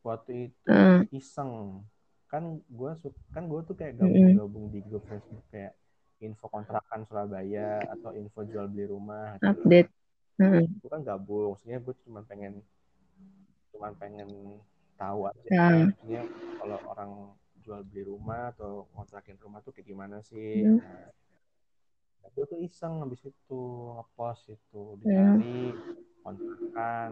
waktu itu Hmm. iseng kan gue kan gue tuh kayak Hmm. gabung-gabung di grup Facebook kayak info kontrakan Surabaya atau info jual beli rumah gitu. Update. Hmm. gue kan gabung maksudnya gue cuma pengen cuma pengen tahu aja Nah. maksudnya kalau orang jual beli rumah atau kontrakin rumah tuh kayak gimana sih Hmm. nah, gue tuh iseng habis itu ngepost itu Hmm. dicari kontrakan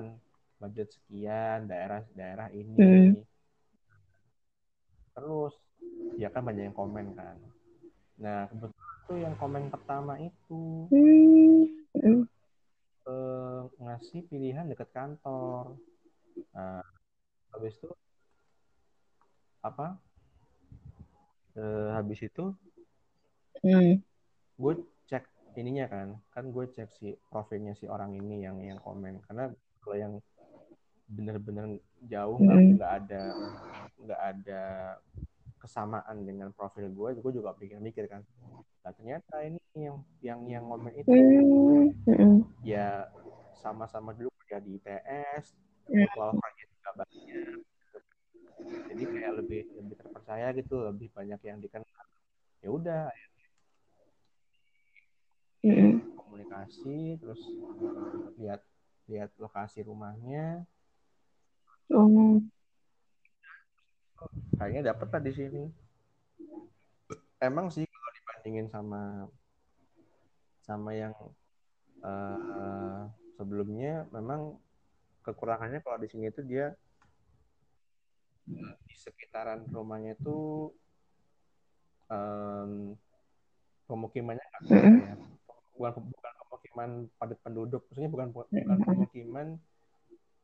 budget sekian daerah daerah ini Hmm. terus ya kan banyak yang komen kan nah kebetulan tuh yang komen pertama itu Hmm. Hmm. eh, ngasih pilihan deket kantor nah habis itu apa eh, habis itu Hmm. gue cek ininya kan kan gue cek si profilnya si orang ini yang yang komen karena kalau yang bener-bener jauh nggak Hmm. nggak ada nggak ada kesamaan dengan profil gue gue juga pikir-mikir kan nah ternyata ini yang yang yang komen itu Hmm. Hmm. ya sama-sama dulu kuliah di ITS Hmm. qualified juga banyak jadi kayak lebih lebih terpercaya gitu lebih banyak yang dikenal ya udah Hmm. komunikasi terus lihat lihat lokasi rumahnya Oh. kayaknya dapet lah di sini emang sih kalau dibandingin sama sama yang uh, sebelumnya memang kekurangannya kalau di sini itu dia di sekitaran rumahnya itu um, pemukimannya mm -hmm. ya. Bukan bukan pemukiman padat penduduk maksudnya bukan bukan pemukiman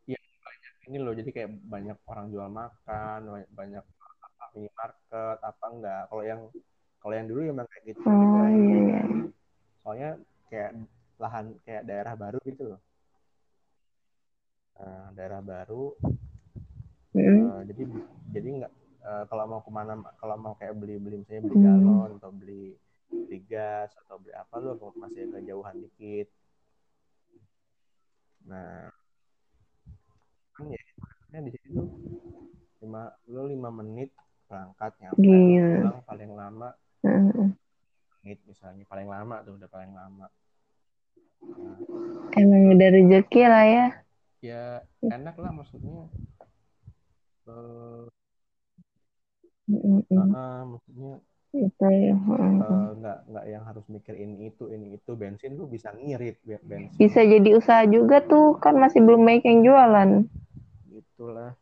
yang banyak ini loh. Jadi kayak banyak orang jual makan banyak minimarket apa enggak. Kalau yang kalau yang dulu emang kayak gitu oh, iya, iya. soalnya kayak lahan kayak daerah baru gitu loh. Nah, daerah baru mm. uh, jadi jadi nggak uh, kalau mau ke mana kalau mau kayak beli beli misalnya beli galon mm. atau beli beli gas atau beli apa lu masih agak jauhan dikit nah kan ya di situ lima lu lima menit berangkat nyampe Gila. pulang paling lama uh. menit misalnya paling lama tuh udah paling lama nah, emang udah rezeki lah ya ya enak lah maksudnya uh, mm -mm. uh, maksudnya itu ya uh, nggak nggak yang harus mikir ini itu ini itu bensin tuh bisa ngirit bensin. Bisa jadi usaha juga tuh kan masih belum banyak yang jualan. Itulah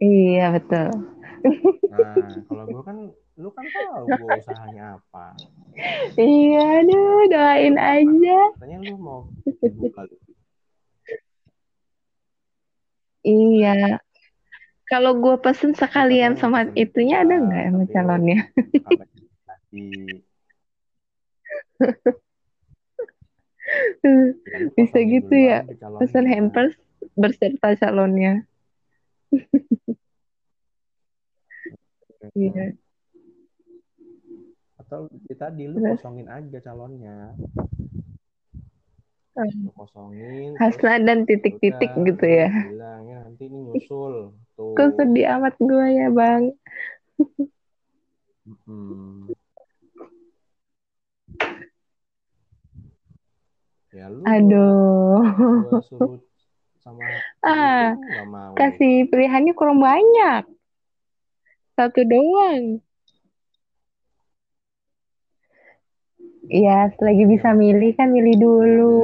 iya betul. Nah kalau gue kan lu kan tahu gue usahanya apa. Iya aduh doain aja. Katanya lu mau buka iya kalau gue pesen sekalian sama itunya ada nggak sama calonnya? Bisa gitu ya, pesen hampers berserta calonnya. Iya. Atau kita di lu kosongin aja calonnya. Lu kosongin. Hasna dan titik-titik gitu ya. Bilangnya nanti ini nyusul Tuh. Kok sedih amat gue ya bang. hmm. Ya lu Aduh. Gua suruh sama ah, kasih pilihannya kurang banyak. Satu doang. Iya, selagi bisa milih kan milih dulu.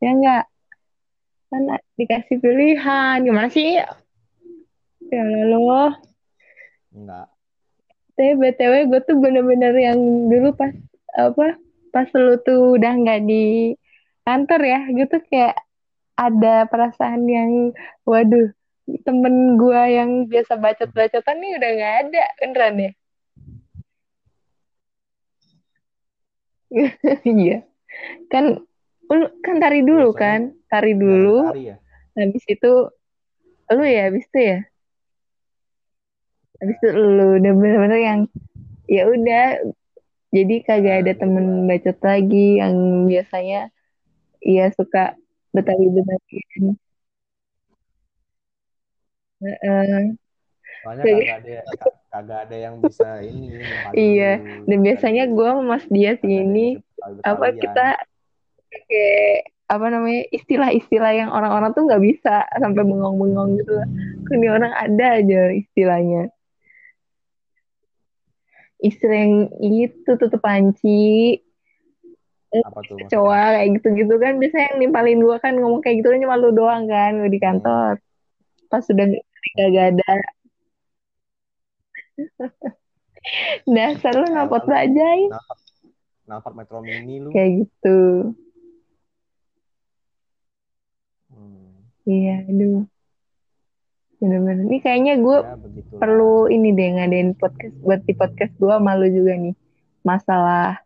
Ya enggak? kan dikasih pilihan. Gimana sih? Ya lo enggak tapi btw gue tuh bener-bener yang dulu pas apa pas lu tuh udah nggak di kantor ya gitu kayak ada perasaan yang waduh temen gue yang biasa bacot-bacotan nih udah nggak ada beneran ya iya. Kan lu kan tari dulu Biasanya, kan? Tari dulu tari ya? habis itu lu ya habis itu ya? Habis itu lu udah bener-bener yang ya udah jadi kagak ada temen bacot lagi yang biasanya iya suka betawi betawi uh, Soalnya kagak ada kagak ada yang bisa ini. Iya, dan biasanya gue mas dia sih ini apa kita pakai apa namanya istilah-istilah yang orang-orang tuh nggak bisa sampai bengong-bengong gitu. Ini orang ada aja istilahnya. Istilah yang itu tutup panci. Apa tuh? Kecoa kayak gitu-gitu kan biasanya yang nimpalin gua kan ngomong kayak gitu cuma lu doang kan di kantor. Pas sudah gak ada. Dasar lu napot bajai. Napot Metro Mini lu. Kayak gitu. Iya, aduh. Bener-bener. Ini kayaknya gue ya, perlu ini deh ngadain podcast buat di podcast gue malu juga nih. Masalah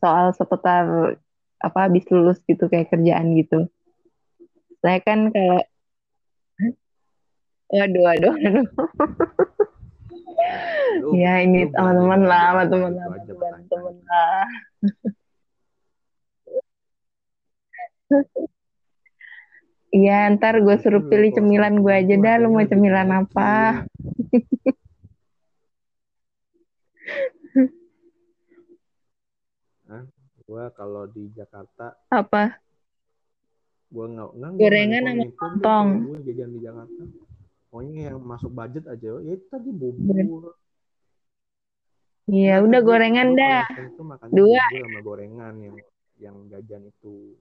soal seputar apa habis lulus gitu kayak kerjaan gitu. Saya kan kalau Waduh, waduh, waduh. ya ini teman-teman lah, teman-teman, teman-teman lah. Iya, ntar gue suruh pilih cemilan gue aja dah. Lu mau cemilan apa? gue kalau di Jakarta Apa? gue nggak nggak Gorengan sama lontong. gue jajan di Jakarta pokoknya yang masuk budget aja ya itu tadi bubur Iya, udah gorengan dah. tuh makan Dua. bubur sama gorengan yang yang jajan itu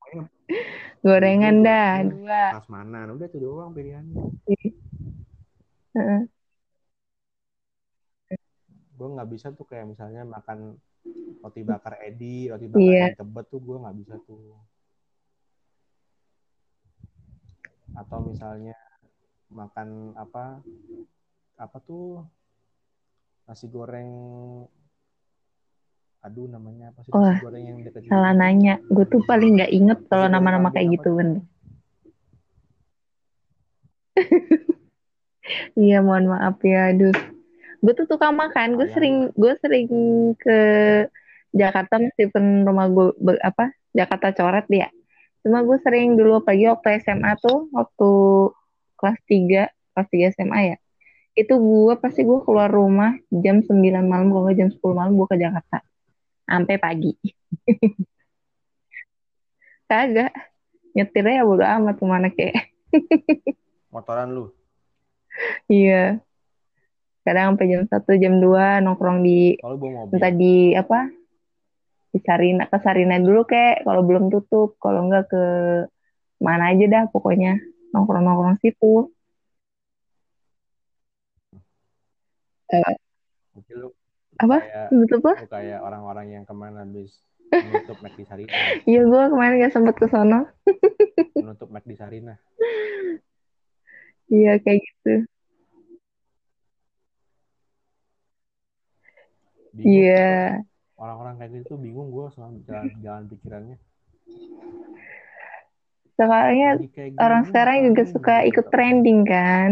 Pokoknya Gorengan bubur, dah, dua. prasmanan udah itu doang pilihannya Heeh. gue nggak bisa tuh kayak misalnya makan roti bakar Edi, roti bakar Iya. yang tebet tuh gue nggak bisa tuh. Atau misalnya makan apa apa tuh nasi goreng aduh namanya apa sih nasi goreng yang dekat Salah nanya. Gue tuh paling nggak inget kalau nama-nama kayak apa gitu, bener. Iya, mohon maaf ya. Aduh. Gue tuh tukang makan. Gue Ayam. sering gue sering ke Jakarta meskipun rumah gue apa Jakarta coret dia. Cuma gue sering dulu pagi waktu SMA tuh waktu kelas 3 kelas 3 SMA ya. Itu gue pasti gue keluar rumah jam 9 malam kalau nggak jam 10 malam gue ke Jakarta. Sampai pagi. Kagak. Nyetirnya ya bodo amat ke mana kayak. motoran lu Iya. Kadang sampai jam 1, jam 2 nongkrong di mobil entah di apa? Di Sarina, ke Sarina dulu kek kalau belum tutup, kalau enggak ke mana aja dah pokoknya nongkrong-nongkrong situ. Eh, Mungkin lu apa? kayak apa? lu kayak orang-orang yang ke mana habis menutup Mac di Sarina Iya, gue kemarin gak sempet ke sono. menutup Mac di Sarina Iya, kayak gitu. Iya. orang-orang kayak gitu bingung gue sama jalan jalan pikirannya Soalnya orang sekarang juga suka gitu? ikut trending kan.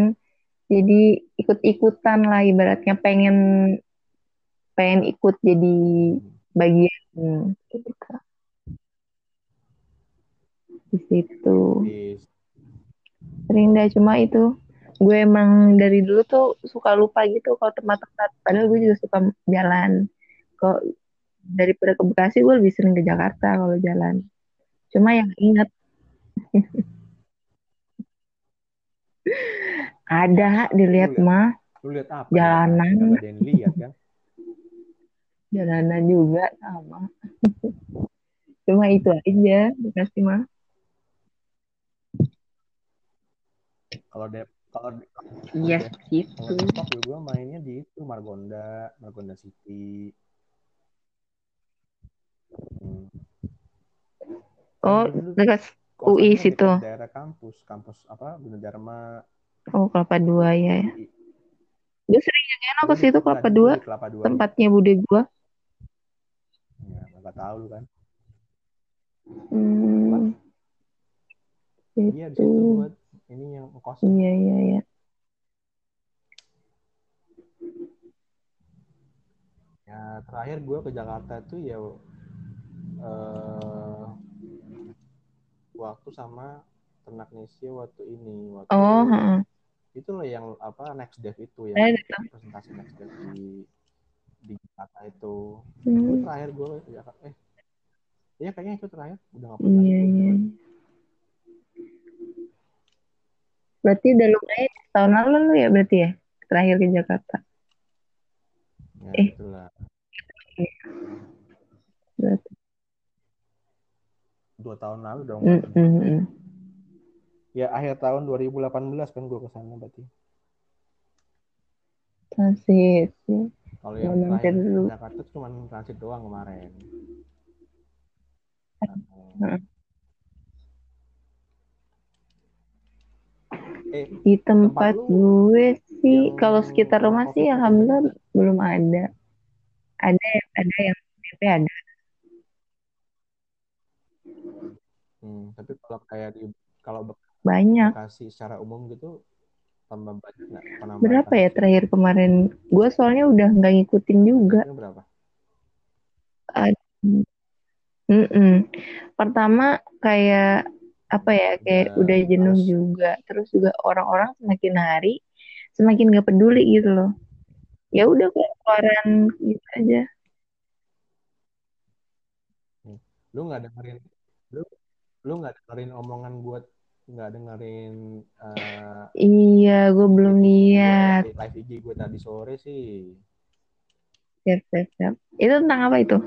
Jadi ikut-ikutan lah ibaratnya pengen pengen ikut jadi bagian gitu. Di situ. Di- Sering dah cuma itu gue emang dari dulu tuh suka lupa gitu kalau tempat-tempat padahal gue juga suka jalan kok daripada ke Bekasi gue lebih sering ke Jakarta kalau jalan cuma yang ingat ada dilihat mah lu lihat apa? Jalanan. Ada yang lihat kan? Jalanan juga sama. Cuma itu aja. Bekasi mah kalau de kalau di- iya kalau gitu. Depok ya gue mainnya di itu Margonda Margonda City. Hmm. oh dekat UI situ. daerah kampus kampus apa Gunadarma oh Kelapa Dua ya. UI. gue sering yang enak ke Gua di- situ enggak, Kelapa gua Dua. di Kelapa Dua. Tempatnya bude gue ya nggak tahu lu kan. Hmm, iya di itu situ buat ini yang kos iya iya iya. Ya terakhir gue ke Jakarta tuh ya eh, waktu sama ternak Nesia waktu ini waktu oh heeh. itu loh yang apa next dev itu yang presentasi next dev di di Jakarta itu. Itu Hmm, terakhir gue Jakarta. Eh iya kayaknya itu terakhir. Udah nggak pernah. Iya iya. Berarti udah lumayan tahun lalu lu ya berarti ya terakhir ke Jakarta? Ya Eh. itulah. Berarti dua tahun lalu dong Hmm, hmm, hmm. ya akhir tahun 2018 kan gue ke sana berarti transit ya. kalau Ya, yang mampir terakhir dulu. ke Jakarta cuma transit doang kemarin Heeh. eh di tempat Tempat gue sih kalau sekitar rumah sih alhamdulillah belum ada ada ada yang PP ada hmm, tapi kalau kayak di kalau banyak. Bekasi secara umum gitu tambah banyak nggak penambahan? Berapa ya terakhir kemarin? Gue soalnya udah nggak ngikutin juga. Berapa? Mm-mm. pertama kayak apa ya kayak Udah udah jenuh males. juga. Terus juga orang-orang semakin hari semakin gak peduli gitu loh. Ya udah keluaran gitu aja. Lu nggak dengerin lu lu nggak dengerin omongan gue nggak dengerin uh, iya gue belum lihat live IG gue tadi sore sih siap siap siap itu tentang apa itu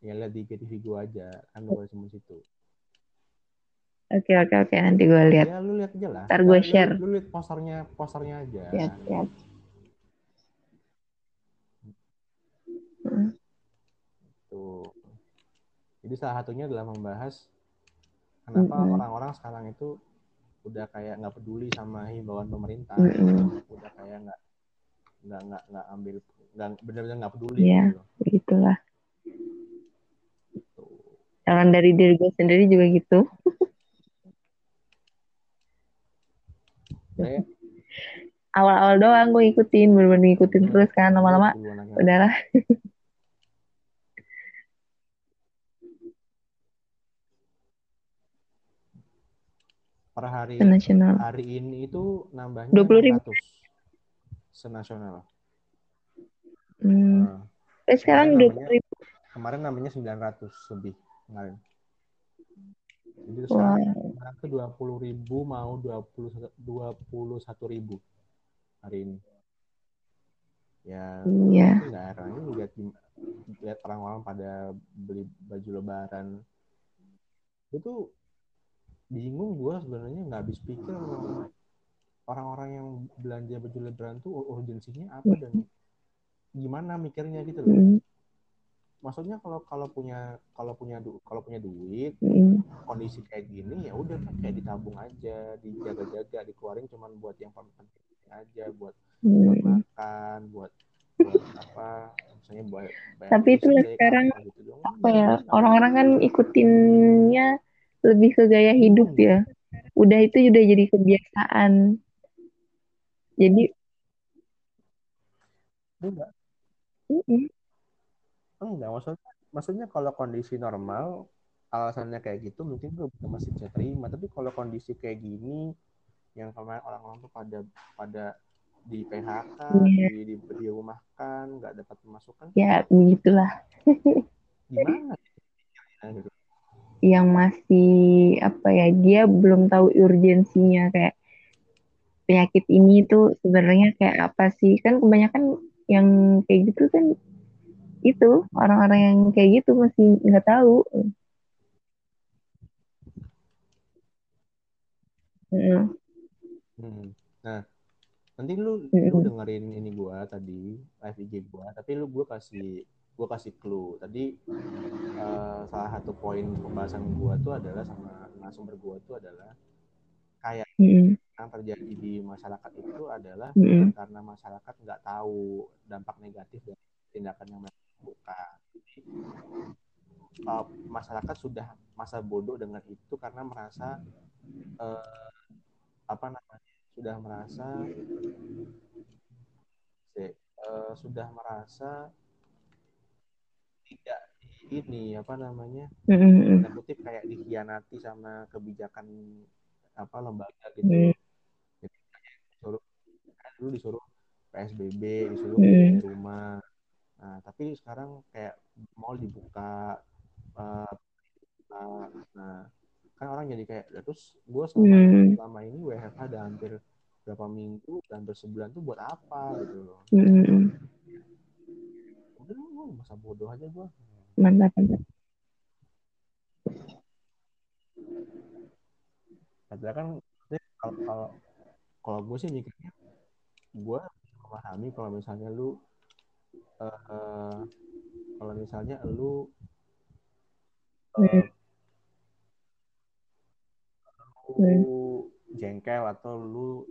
ya lihat di TV gue aja kan gue semua situ Oke oke oke nanti gue lihat. Ya lu lihat aja lah. Ntar gue share. Lu, lu lihat posternya posternya aja. Siap siap. Hmm. Tuh. Jadi salah satunya adalah membahas kenapa mm-hmm. orang-orang sekarang itu udah kayak nggak peduli sama himbauan pemerintah, mm-hmm. udah kayak nggak nggak nggak nggak ambil nggak benar-benar nggak peduli. Iya, gitu. begitulah. Jangan dari diri gue sendiri juga gitu. Awal-awal doang gue ikutin, bener-bener ngikutin terus kan lama-lama udahlah. Per hari senasional. hari ini itu nambahnya 20 ribu. senasional. Hmm. Nah, eh, sekarang dua puluh ribu. Kemarin namanya 900 lebih kemarin. Jadi sekarang wow. ke dua puluh ribu mau dua puluh dua puluh satu ribu hari ini. Ya, iya. ini lihat lihat orang-orang pada beli baju lebaran itu bingung gue sebenarnya nggak habis pikir orang-orang yang belanja baju lebaran tuh urgensinya apa dan gimana mikirnya gitu loh. Mm. Maksudnya kalau kalau punya kalau punya du, kalau punya duit mm. kondisi kayak gini ya udah kan kayak ditabung aja, dijaga-jaga, dikeluarin cuman buat yang penting aja, buat buat makan, buat buat apa misalnya buat tapi itu sekarang gitu apa ya orang-orang kan ikutinnya lebih ke gaya hidup ya. Udah itu udah jadi kebiasaan. Jadi enggak. Enggak, maksudnya maksudnya kalau kondisi normal alasannya kayak gitu mungkin gue masih bisa terima tapi kalau kondisi kayak gini yang kemarin orang-orang tuh pada pada di PHK yeah. di, di dirumahkan nggak dapat pemasukan ya begitulah gimana gitu yang masih apa ya dia belum tahu urgensinya kayak penyakit ini tuh sebenarnya kayak apa sih kan kebanyakan yang kayak gitu kan itu orang-orang yang kayak gitu masih nggak tahu. Hmm. Nah, nanti lu lu dengerin ini gua tadi live IG gua, tapi lu gua kasih gue kasih clue tadi uh, salah satu poin pembahasan gue tuh adalah sama narasumber gue tuh adalah kayak mm. yang terjadi di masyarakat itu adalah mm. karena masyarakat nggak tahu dampak negatif dari tindakan yang mereka lakukan. uh, masyarakat sudah masa bodoh dengan itu karena merasa uh, apa namanya sudah merasa uh, sudah merasa tidak ini apa namanya mm-hmm. kutip kayak dikhianati sama kebijakan apa lembaga gitu mm. jadi disuruh kan dulu disuruh psbb disuruh mm. di rumah nah tapi sekarang kayak mall dibuka uh, uh, nah kan orang jadi kayak terus gue selama mm. selama ini WFH ada hampir berapa minggu dan bersebulan tuh buat apa gitu loh mm masa bodoh aja gue mantap mantap padahal kan kalau kalau kalau gue sih mikirnya gue memahami kalau misalnya lu uh, uh, kalau misalnya lu uh, lu jengkel atau lu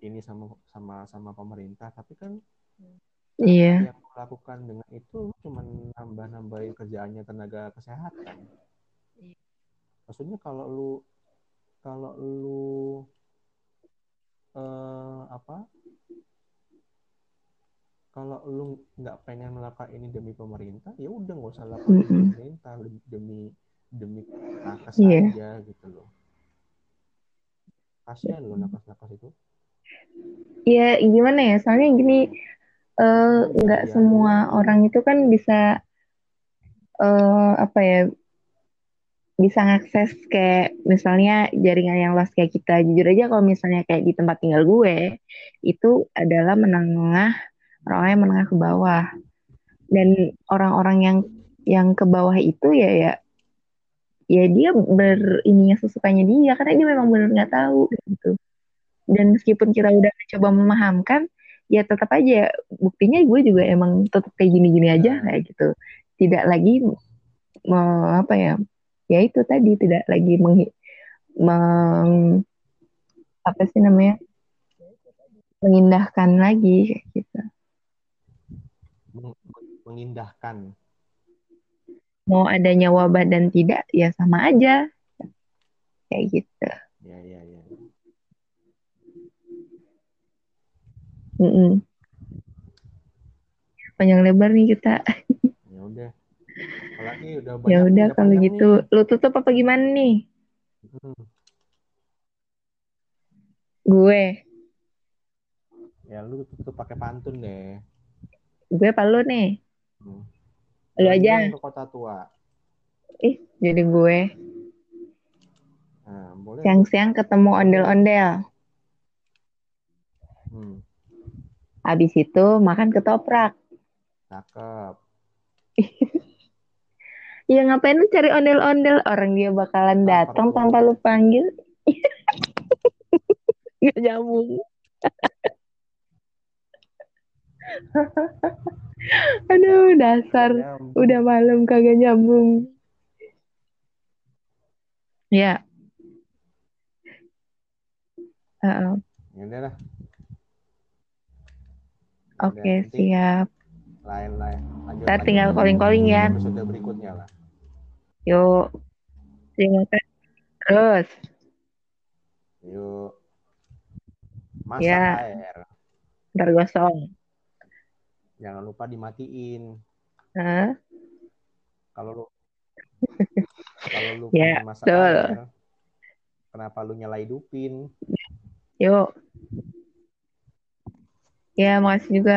ini sama sama sama pemerintah tapi kan Iya. Yang lakukan dengan itu cuma nambah-nambahin kerjaannya tenaga kesehatan. Maksudnya kalau lu kalau lu uh, apa? Kalau lu nggak pengen melakukan ini demi pemerintah, ya udah nggak usah lakukan mm -hmm. demi pemerintah, demi demi nakes yeah. aja gitu loh. Kasihan lo nakes-nakes itu. Ya gimana ya, soalnya gini, nggak uh, semua orang itu kan bisa eh apa ya bisa ngakses kayak misalnya jaringan yang luas kayak kita. Jujur aja kalau misalnya kayak di tempat tinggal gue, itu adalah menengah, orang yang menengah ke bawah. Dan orang-orang yang yang ke bawah itu ya ya ya dia ber ininya sesukanya dia karena dia memang benar nggak tahu gitu. Dan meskipun kita udah coba memahamkan, ya tetap aja buktinya gue juga emang tetap kayak gini-gini aja kayak gitu. Tidak lagi me, apa ya ya itu tadi tidak lagi meng, meng apa sih namanya mengindahkan lagi kayak gitu. Mengindahkan. Mau adanya wabah dan tidak ya sama aja. Kayak gitu. Ya ya ya mm -mm. panjang lebar nih kita. Ya udah. Apalagi udah ya udah kalau gitu. nih. lu tutup apa gimana nih? Hmm. gue. Ya lu tutup pakai pantun deh. Gue apa lu nih? Hmm. lu aja. ke kota tua. Ih jadi gue. Nah, siang-siang ketemu ondel-ondel. Hmm. Habis itu makan ketoprak cakep Ya ngapain lu cari ondel-ondel orang dia bakalan datang tanpa lu panggil. Gak nyambung. Aduh dasar udah malam kagak nyambung. Ya. Uh -uh. Ya lah. Oke, okay, siap. Lain-lain. Ntar tinggal calling-calling ya. Episode berikutnya lah. Yuk. Kasih. Terus. Yuk. Masak ya. air. Ntar gosong. Jangan lupa dimatiin. Hah? Kalau lu kalau lu ya, masak betul. air, kenapa lu nyala hidupin? Yuk. Ya, makasih juga.